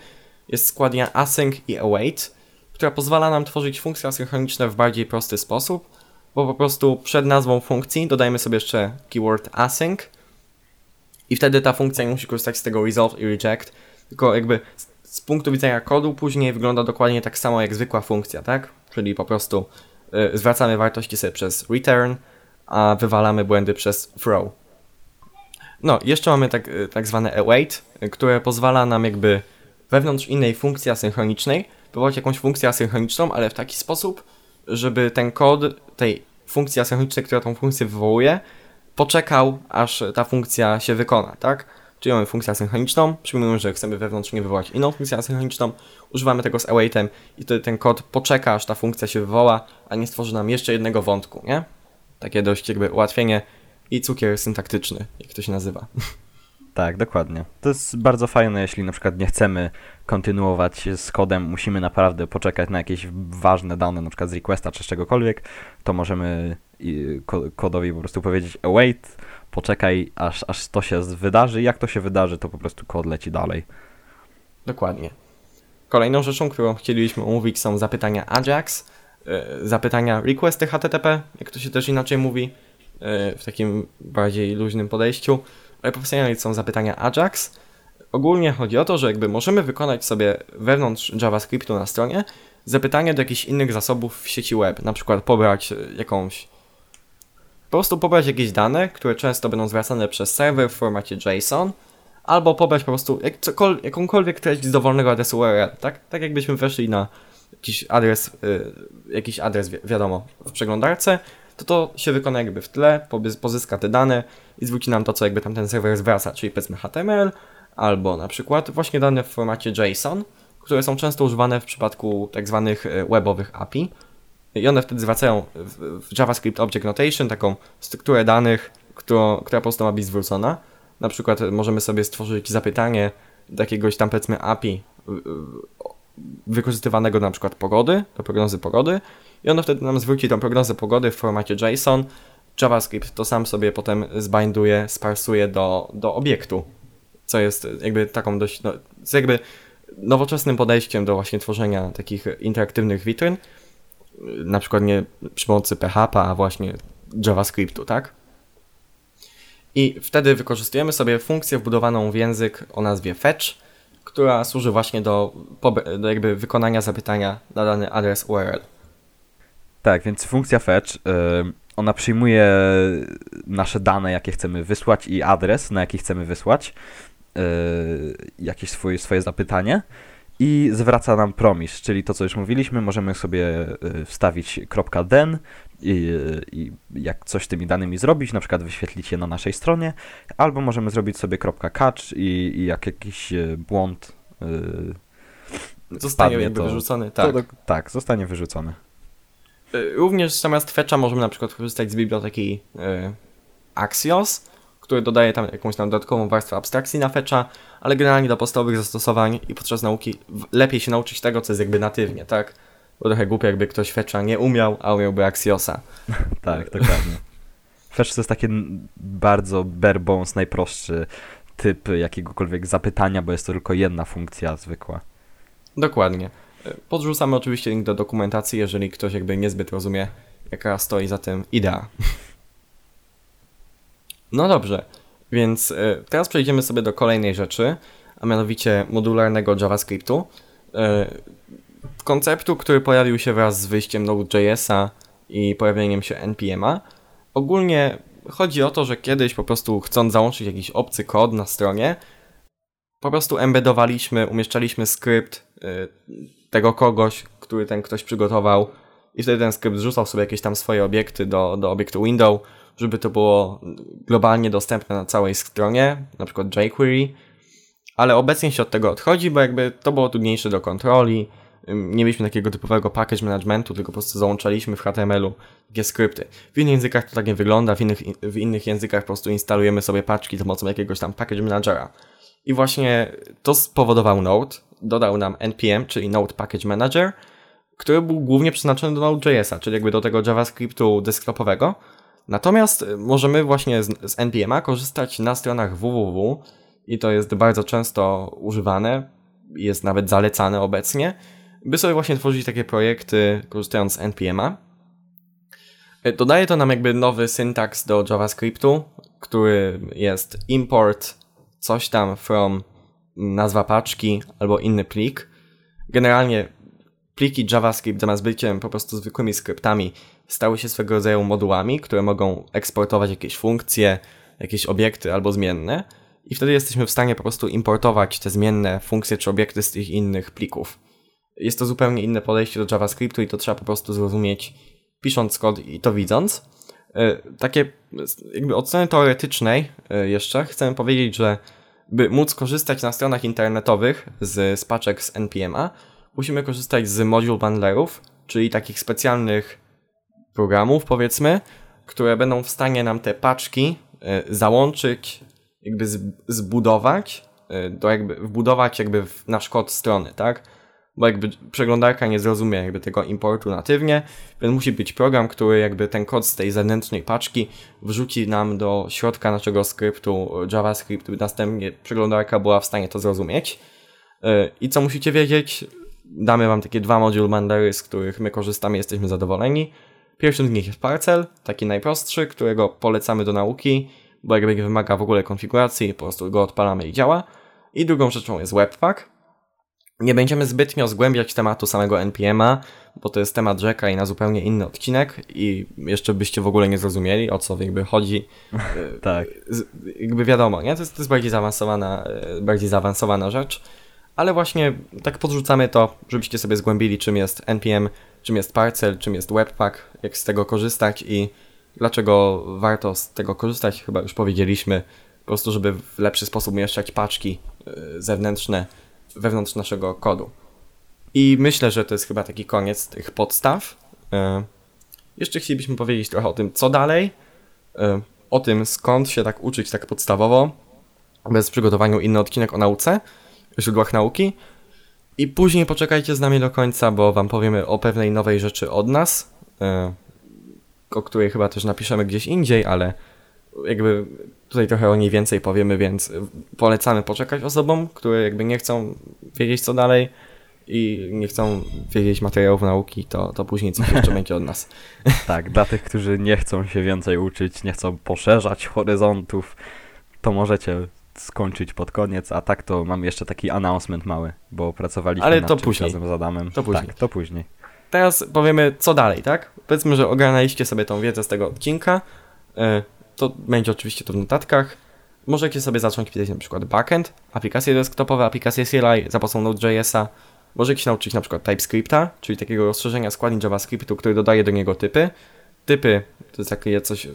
jest składnia async i await, która pozwala nam tworzyć funkcje asynchroniczne w bardziej prosty sposób, bo po prostu przed nazwą funkcji dodajemy sobie jeszcze keyword async i wtedy ta funkcja nie musi korzystać z tego resolve i reject, tylko jakby z, punktu widzenia kodu później wygląda dokładnie tak samo jak zwykła funkcja, tak? Czyli po prostu y, zwracamy wartości sobie przez return, a wywalamy błędy przez throw. No, jeszcze mamy tak, y, tak zwane await, y, które pozwala nam jakby wewnątrz innej funkcji asynchronicznej wywołać jakąś funkcję asynchroniczną, ale w taki sposób, żeby ten kod tej funkcji asynchronicznej, która tą funkcję wywołuje, poczekał, aż ta funkcja się wykona, tak? Czyli mamy funkcję asynchroniczną, przyjmujemy, że chcemy wewnętrznie wywołać inną funkcję asynchroniczną, używamy tego z awaitem i wtedy ten kod poczeka, aż ta funkcja się wywoła, a nie stworzy nam jeszcze jednego wątku, nie? Takie dość jakby ułatwienie i cukier syntaktyczny, jak to się nazywa. Tak, dokładnie. To jest bardzo fajne, jeśli na przykład nie chcemy kontynuować z kodem, musimy naprawdę poczekać na jakieś ważne dane, na przykład z requesta czy z czegokolwiek, to możemy kodowi po prostu powiedzieć await, poczekaj aż, aż to się wydarzy. Jak to się wydarzy, to po prostu kod leci dalej. Dokładnie. Kolejną rzeczą, którą chcielibyśmy omówić są zapytania AJAX, e, zapytania requesty HTTP, jak to się też inaczej mówi, w takim bardziej luźnym podejściu, ale profesjonalnie są zapytania AJAX. Ogólnie chodzi o to, że jakby możemy wykonać sobie wewnątrz JavaScriptu na stronie zapytanie do jakichś innych zasobów w sieci web, na przykład pobrać e, jakąś po prostu pobrać jakieś dane, które często będą zwracane przez serwer w formacie JSON, albo pobrać po prostu jak, jakąkolwiek treść z dowolnego adresu URL, tak? Tak jakbyśmy weszli na jakiś adres, y, jakiś adres, wi- wiadomo, w przeglądarce, to to się wykona jakby w tle, pozyska te dane i zwróci nam to, co jakby tam ten serwer zwraca, czyli powiedzmy HTML, albo na przykład właśnie dane w formacie JSON, które są często używane w przypadku tak zwanych y, webowych API. I one wtedy zwracają w, JavaScript Object Notation taką strukturę danych, którą, która po prostu ma być zwrócona. Na przykład możemy sobie stworzyć zapytanie do jakiegoś tam powiedzmy API wykorzystywanego na przykład pogody, do prognozy pogody i ono wtedy nam zwróci tą prognozę pogody w formacie JSON. JavaScript to sam sobie potem zbinduje, sparsuje do, do obiektu, co jest jakby taką dość, no, jakby nowoczesnym podejściem do właśnie tworzenia takich interaktywnych witryn, na przykład nie przy pomocy PHP, a właśnie JavaScriptu, tak? I wtedy wykorzystujemy sobie funkcję wbudowaną w język o nazwie fetch, która służy właśnie do, do jakby wykonania zapytania na dany adres URL. Tak, więc funkcja fetch, y, ona przyjmuje nasze dane, jakie chcemy wysłać i adres, na jaki chcemy wysłać y, jakieś swoje, swoje zapytanie i zwraca nam promise, czyli to, co już mówiliśmy, możemy sobie y, wstawić .den i, i jak coś z tymi danymi zrobić, na przykład wyświetlić je na naszej stronie, albo możemy zrobić sobie .catch i, i jak jakiś błąd y, Zostanie wpadnie, jakby to- wyrzucony, to tak. do, tak, zostanie wyrzucony. Y, Również zamiast fetcha możemy na przykład korzystać z biblioteki y, Axios, który dodaje tam jakąś tam dodatkową warstwę abstrakcji na fetcha, ale generalnie do podstawowych zastosowań i podczas nauki lepiej się nauczyć tego, co jest jakby natywnie, tak? Bo trochę głupio, jakby ktoś fetcha nie umiał, a umiałby Axiosa. *laughs* Tak, dokładnie. Fetch to jest taki bardzo bare bones, najprostszy typ jakiegokolwiek zapytania, bo jest to tylko jedna funkcja zwykła. Dokładnie. Podrzucamy oczywiście link do dokumentacji, jeżeli ktoś jakby niezbyt rozumie, jaka stoi za tym idea. No dobrze, więc y, teraz przejdziemy sobie do kolejnej rzeczy, a mianowicie modularnego JavaScriptu. Y, konceptu, który pojawił się wraz z wyjściem Node.jsa i pojawieniem się NPM'a. Ogólnie chodzi o to, że kiedyś po prostu chcąc załączyć jakiś obcy kod na stronie, po prostu embedowaliśmy, umieszczaliśmy skrypt y, tego kogoś, który ten ktoś przygotował i wtedy ten skrypt rzucał sobie jakieś tam swoje obiekty do, do obiektu window, żeby to było globalnie dostępne na całej stronie, na przykład jQuery, ale obecnie się od tego odchodzi, bo jakby to było trudniejsze do kontroli, nie mieliśmy takiego typowego package managementu, tylko po prostu załączaliśmy w HTML-u takie skrypty. W innych językach to tak nie wygląda, w innych, w innych językach po prostu instalujemy sobie paczki za pomocą jakiegoś tam package managera. I właśnie to spowodował Node, dodał nam NPM, czyli Node Package Manager, który był głównie przeznaczony do Node.jsa, czyli jakby do tego JavaScriptu desktopowego. Natomiast możemy właśnie z, z NPM'a korzystać na stronach www i to jest bardzo często używane, jest nawet zalecane obecnie, by sobie właśnie tworzyć takie projekty korzystając z NPM'a. Y, Dodaje to nam jakby nowy syntaks do JavaScriptu, który jest import coś tam from nazwa paczki albo inny plik. Generalnie pliki JavaScript zamiast byciem po prostu zwykłymi skryptami stały się swego rodzaju modułami, które mogą eksportować jakieś funkcje, jakieś obiekty albo zmienne i wtedy jesteśmy w stanie po prostu importować te zmienne funkcje czy obiekty z tych innych plików. Jest to zupełnie inne podejście do JavaScriptu i to trzeba po prostu zrozumieć pisząc kod i to widząc. E, Takie jakby od strony teoretycznej e, jeszcze chcę powiedzieć, że by móc korzystać na stronach internetowych z, z paczek z NPM'a, musimy korzystać z module bundlerów, czyli takich specjalnych programów, powiedzmy, które będą w stanie nam te paczki e, załączyć, jakby zbudować, e, do jakby, wbudować jakby w nasz kod strony, tak? Bo jakby przeglądarka nie zrozumie jakby tego importu natywnie, więc musi być program, który jakby ten kod z tej zewnętrznej paczki wrzuci nam do środka naszego skryptu JavaScript, by następnie przeglądarka była w stanie to zrozumieć. Yy, I co musicie wiedzieć? Damy wam takie dwa module bundlery, z których my korzystamy, jesteśmy zadowoleni. Pierwszym z nich jest Parcel, taki najprostszy, którego polecamy do nauki, bo jakby nie wymaga w ogóle konfiguracji, po prostu go odpalamy i działa. I drugą rzeczą jest Webpack. Nie będziemy zbytnio zgłębiać tematu samego NPM'a, bo to jest temat rzeka i na zupełnie inny odcinek i jeszcze byście w ogóle nie zrozumieli, o co jakby chodzi. *laughs* Tak. Jakby wiadomo, nie? To jest, to jest bardziej zaawansowana, e, bardziej zaawansowana rzecz, ale właśnie tak podrzucamy to, żebyście sobie zgłębili, czym jest NPM, czym jest Parcel, czym jest Webpack, jak z tego korzystać i dlaczego warto z tego korzystać, chyba już powiedzieliśmy, po prostu, żeby w lepszy sposób umieszczać paczki e, zewnętrzne wewnątrz naszego kodu. I myślę, że to jest chyba taki koniec tych podstaw. E, Jeszcze chcielibyśmy powiedzieć trochę o tym, co dalej, e, o tym, skąd się tak uczyć tak podstawowo, bez przygotowania inny odcinek o nauce, źródłach nauki. I później poczekajcie z nami do końca, bo wam powiemy o pewnej nowej rzeczy od nas, e, o której chyba też napiszemy gdzieś indziej, ale jakby tutaj trochę o niej więcej powiemy, więc polecamy poczekać osobom, które jakby nie chcą wiedzieć co dalej i nie chcą wiedzieć materiałów nauki, to, to później coś jeszcze *laughs* będzie od nas. *laughs* Tak, dla tych, którzy nie chcą się więcej uczyć, nie chcą poszerzać horyzontów, to możecie skończyć pod koniec, a tak to mam jeszcze taki announcement mały, bo pracowaliśmy Ale to później. razem z Adamem. To później. Tak, to później. Teraz powiemy, co dalej, tak? Powiedzmy, że ogarnęliście sobie tą wiedzę z tego odcinka. To będzie oczywiście to w notatkach. Możecie sobie zacząć pisać na przykład backend, aplikacje desktopowe, aplikacje CLI za pomocą Node.jsa. Możecie się nauczyć na przykład TypeScripta, czyli takiego rozszerzenia składni JavaScriptu, który dodaje do niego typy. Typy to jest takie coś,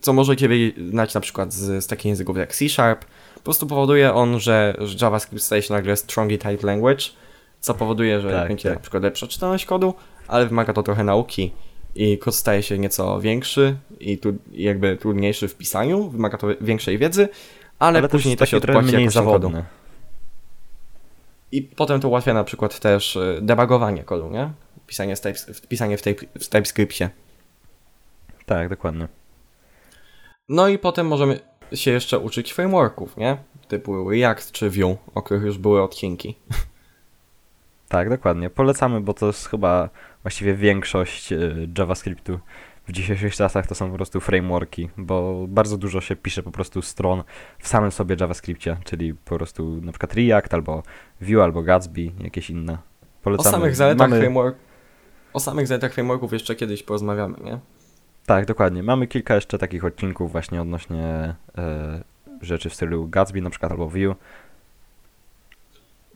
co możecie znać na przykład z, z takich języków jak C Sharp. Po prostu powoduje on, że, że JavaScript staje się nagle strongly typed language, co powoduje, że Tak, będzie tak. na przykład lepsza czytelność kodu, ale wymaga to trochę nauki i kod staje się nieco większy i tu jakby trudniejszy w pisaniu, wymaga to większej wiedzy, ale, Ale, później to się odpłaci mniej jakością kodu. I potem to ułatwia na przykład też y, debugowanie kodu, nie? Pisanie, z types, pisanie w, type, w TypeScriptie. Tak, dokładnie. No i potem możemy się jeszcze uczyć frameworków, nie? Typu React czy Vue, o których już były odcinki. Tak, dokładnie. Polecamy, bo to jest chyba właściwie większość y, JavaScriptu w dzisiejszych czasach to są po prostu frameworki, bo bardzo dużo się pisze po prostu stron w samym sobie JavaScriptie, czyli po prostu na przykład React albo Vue albo Gatsby, jakieś inne. O Polecamy. samych zaletach Mamy, framework... O samych zaletach frameworków jeszcze kiedyś porozmawiamy, nie? Tak, dokładnie. Mamy kilka jeszcze takich odcinków właśnie odnośnie e, rzeczy w stylu Gatsby na przykład albo Vue.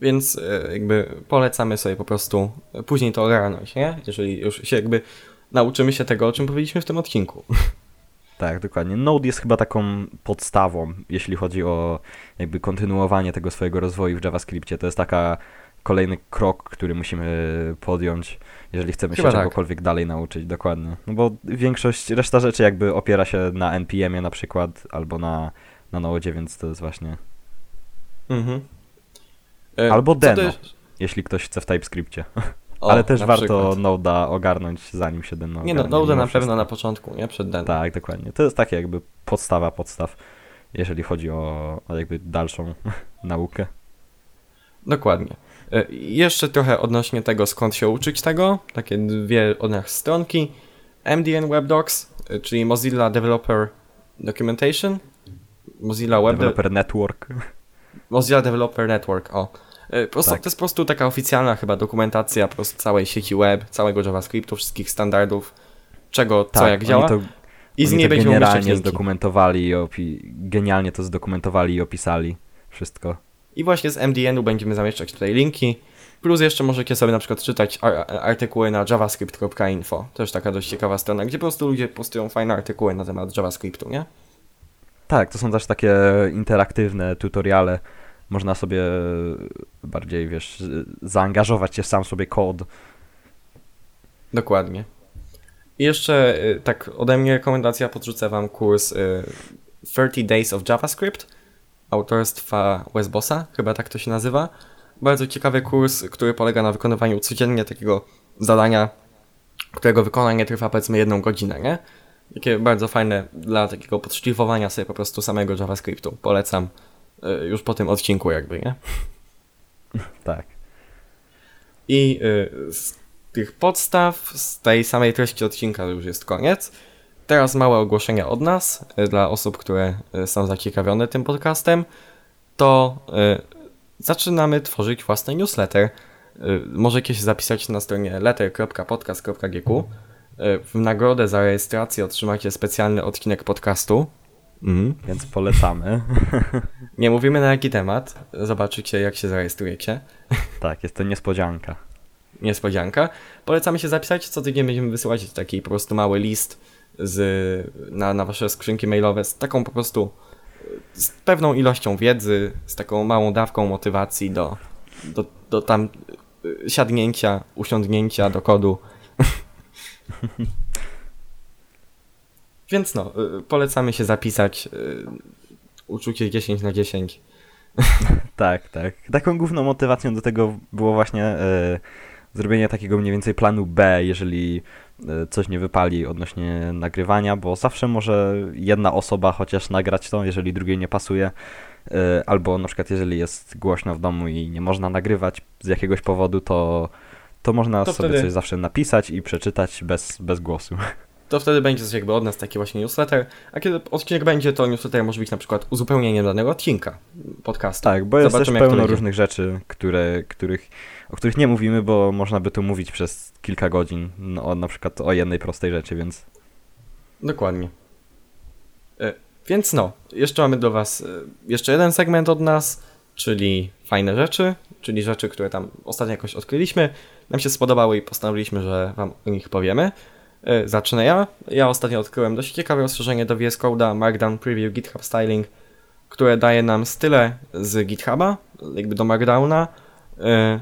Więc e, jakby polecamy sobie po prostu e, później to ogarnąć, nie? Jeżeli już się jakby nauczymy się tego, o czym powiedzieliśmy w tym odcinku. *laughs* Tak, dokładnie. Node jest chyba taką podstawą, jeśli chodzi o jakby kontynuowanie tego swojego rozwoju w JavaScriptie. To jest taka kolejny krok, który musimy podjąć, jeżeli chcemy Chyba się tak. czegokolwiek dalej nauczyć, dokładnie. No bo większość, reszta rzeczy jakby opiera się na NPM-ie na przykład, albo na, na Node, więc to jest właśnie, Mhm. E, Albo Deno. jest- jeśli ktoś chce w TypeScriptie. *laughs* O, Ale też warto. Node'a ogarnąć, zanim się Deno Nie no, Node na pewno na początku, nie? Przed Deno. Tak, dokładnie. To jest takie jakby podstawa podstaw, jeżeli chodzi o, o jakby dalszą *laughs* naukę. Dokładnie. E, Jeszcze trochę odnośnie tego, skąd się uczyć tego. Takie dwie od nas stronki. MDN Web Docs, e, czyli Mozilla Developer Documentation. Mozilla Web Developer Network. *laughs* Mozilla Developer Network, o. E, Prosto, Tak. To jest po prostu taka oficjalna chyba dokumentacja po prostu całej sieci web, całego JavaScriptu, wszystkich standardów, czego, co Tak, jak oni działa. To, I z niej będziemy generalnie zdokumentowali i genialnie to zdokumentowali i opisali wszystko. I właśnie z MDN-u będziemy zamieszczać tutaj linki. Plus jeszcze możecie sobie na przykład czytać ar- artykuły na javascript.info. Też taka dość ciekawa strona, gdzie po prostu ludzie postują fajne artykuły na temat JavaScriptu, nie? Tak, to są też takie interaktywne tutoriale. Można sobie bardziej, wiesz, zaangażować się sam sobie kod. Dokładnie. I jeszcze y, tak ode mnie rekomendacja, podrzucę wam kurs y, 30 Days of JavaScript autorstwa Wesbossa, chyba tak to się nazywa. Bardzo ciekawy kurs, który polega na wykonywaniu codziennie takiego zadania, którego wykonanie trwa powiedzmy jedną godzinę, nie? Takie bardzo fajne dla takiego podszlifowania sobie po prostu samego JavaScriptu. Polecam y, już po tym odcinku jakby, nie? *laughs* Tak. I y, z tych podstaw, z tej samej treści odcinka już jest koniec. Teraz małe ogłoszenia od nas, y, dla osób, które y, są zaciekawione tym podcastem. To zaczynamy tworzyć własny newsletter. Możecie się zapisać na stronie letter.podcast.gq. W nagrodę za rejestrację otrzymacie specjalny odcinek podcastu. Mhm. Więc polecamy. *laughs* Nie mówimy na jaki temat, zobaczycie jak się zarejestrujecie. *laughs* tak, jest to niespodzianka. niespodzianka. Polecamy się zapisać, co tydzień będziemy wysyłać taki po prostu mały list z, na, na wasze skrzynki mailowe z taką po prostu z pewną ilością wiedzy, z taką małą dawką motywacji do, do, do tam y, siadnięcia, usiądnięcia do kodu. *laughs* Więc no, y, polecamy się zapisać. y, Uczucie 10 na 10. *laughs* Tak, tak. Taką główną motywacją do tego było właśnie e, zrobienie takiego mniej więcej planu B, jeżeli e, coś nie wypali odnośnie nagrywania, bo zawsze może jedna osoba chociaż nagrać to, jeżeli drugiej nie pasuje. e, albo na przykład jeżeli jest głośno w domu i nie można nagrywać z jakiegoś powodu, to, to można To sobie wtedy- coś zawsze napisać i przeczytać bez, bez głosu. *laughs* To wtedy będzie coś jakby od nas taki właśnie newsletter, a kiedy odcinek będzie, to newsletter może być na przykład uzupełnieniem danego odcinka podcastu. Tak, bo jest Zobaczymy, też pełno różnych rzeczy, które, których, o których nie mówimy, bo można by tu mówić przez kilka godzin, no, o, na przykład o jednej prostej rzeczy, więc Dokładnie. E, Więc no, jeszcze mamy do Was e, jeszcze jeden segment od nas, czyli fajne rzeczy, czyli rzeczy, które tam ostatnio jakoś odkryliśmy, nam się spodobały i postanowiliśmy, że Wam o nich powiemy. E, Zacznę ja. Ja ostatnio odkryłem dość ciekawe rozszerzenie do VS Code'a Markdown Preview GitHub Styling, które daje nam style z GitHuba, jakby do Markdowna, e,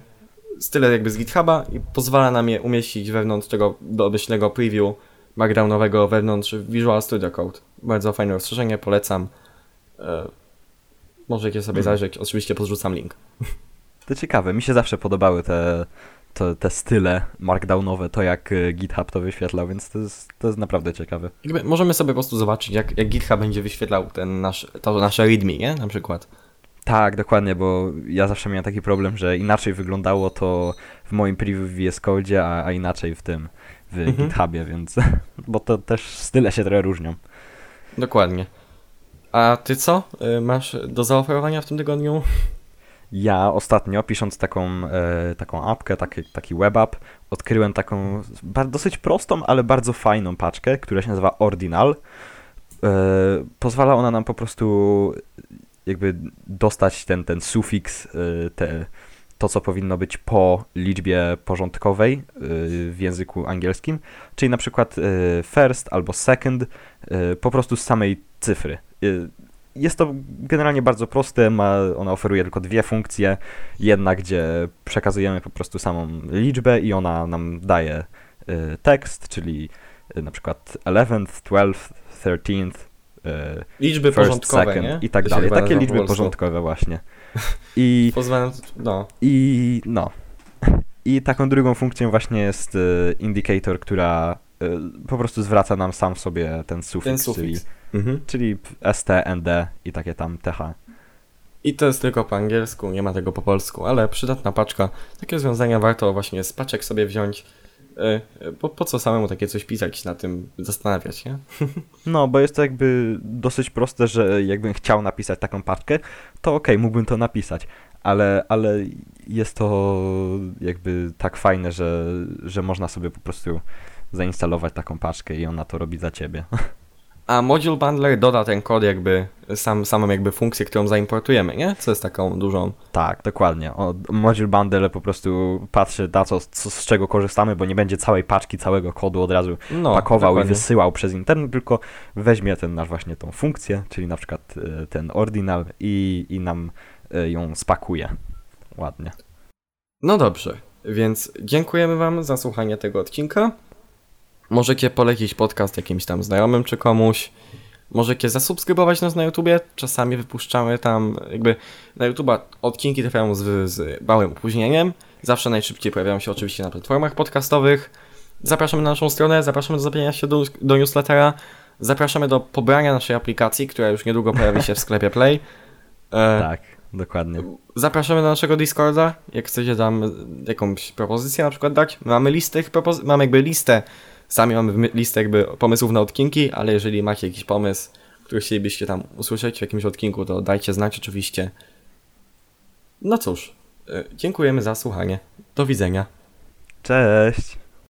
style jakby z GitHuba i pozwala nam je umieścić wewnątrz tego domyślnego preview markdownowego wewnątrz Visual Studio Code. Bardzo fajne rozszerzenie, polecam. E, możecie sobie Mhm. zajrzeć, oczywiście podrzucam link. to ciekawe. Mi się zawsze podobały te, to, te style markdownowe, to jak e, GitHub to wyświetlał, więc to jest, to jest naprawdę ciekawe. Jakby możemy sobie po prostu zobaczyć, jak, jak GitHub będzie wyświetlał ten nasz, to nasze readme, nie? Na przykład. Tak, dokładnie, bo ja zawsze miałem taki problem, że inaczej wyglądało to w moim preview w VS Code, a, a inaczej w tym, w Mhm. GitHubie, więc, *laughs* bo to też style się trochę różnią. Dokładnie. A ty co? E, masz do zaoferowania w tym tygodniu? Ja ostatnio, pisząc taką, e, taką apkę, taki, taki web app, odkryłem taką dosyć prostą, ale bardzo fajną paczkę, która się nazywa Ordinal. E, pozwala ona nam po prostu jakby dostać ten, ten sufiks, e, te, to co powinno być po liczbie porządkowej w języku angielskim, czyli na przykład first albo second, po prostu z samej cyfry. Jest to generalnie bardzo proste, ma, ona oferuje tylko dwie funkcje. Jedna, gdzie przekazujemy po prostu samą liczbę i ona nam daje y, tekst, czyli y, na przykład 11th, 12th, 13th, y, Liczby first, porządkowe, second nie? i tak dalej. Takie po liczby polsku. porządkowe właśnie. *laughs* I, Pozwalam, no. I no. I taką drugą funkcją właśnie jest y, indicator, która y, po prostu zwraca nam sam w sobie ten sufiks, Ten czyli, sufiks. Mhm. czyli ST, ND i takie tam TH. I to jest tylko po angielsku, nie ma tego po polsku, ale przydatna paczka. Takie rozwiązania warto właśnie z paczek sobie wziąć. E, e, Po, po co samemu takie coś pisać, na tym zastanawiać, nie? *laughs* No, bo jest to jakby dosyć proste, że jakbym chciał napisać taką paczkę, to okej, mógłbym to napisać, ale, ale jest to jakby tak fajne, że, że można sobie po prostu zainstalować taką paczkę i ona to robi za ciebie. *laughs* A Module Bundler doda ten kod jakby, sam, samą jakby funkcję, którą zaimportujemy, nie? Co jest taką dużą... tak, dokładnie. O, Module Bundle po prostu patrzy na co, co, z czego korzystamy, bo nie będzie całej paczki, całego kodu od razu No, pakował i dokładnie. wysyłał przez internet, tylko weźmie ten nasz właśnie tą funkcję, czyli na przykład e, ten ordinal i, i nam e, ją spakuje. Ładnie. No dobrze, więc dziękujemy Wam za słuchanie tego odcinka. Możecie polecić podcast jakimś tam znajomym czy komuś. Możecie zasubskrybować nas na YouTubie. Czasami wypuszczamy tam, jakby na YouTube'a odcinki trafiają z, z małym opóźnieniem. Zawsze najszybciej pojawiają się oczywiście na platformach podcastowych. Zapraszamy na naszą stronę, zapraszamy do zapienia się do, do newslettera. Zapraszamy do pobrania naszej aplikacji, która już niedługo pojawi się w sklepie Play. E, Tak, dokładnie. Zapraszamy do naszego Discorda, jak chcecie tam jakąś propozycję na przykład dać. Mamy listę propozy- mamy jakby listę, sami mamy my- listę jakby pomysłów na odcinki, ale jeżeli macie jakiś pomysł, który chcielibyście tam usłyszeć w jakimś odcinku, to dajcie znać oczywiście. No cóż, y, dziękujemy za słuchanie. Do widzenia. Cześć!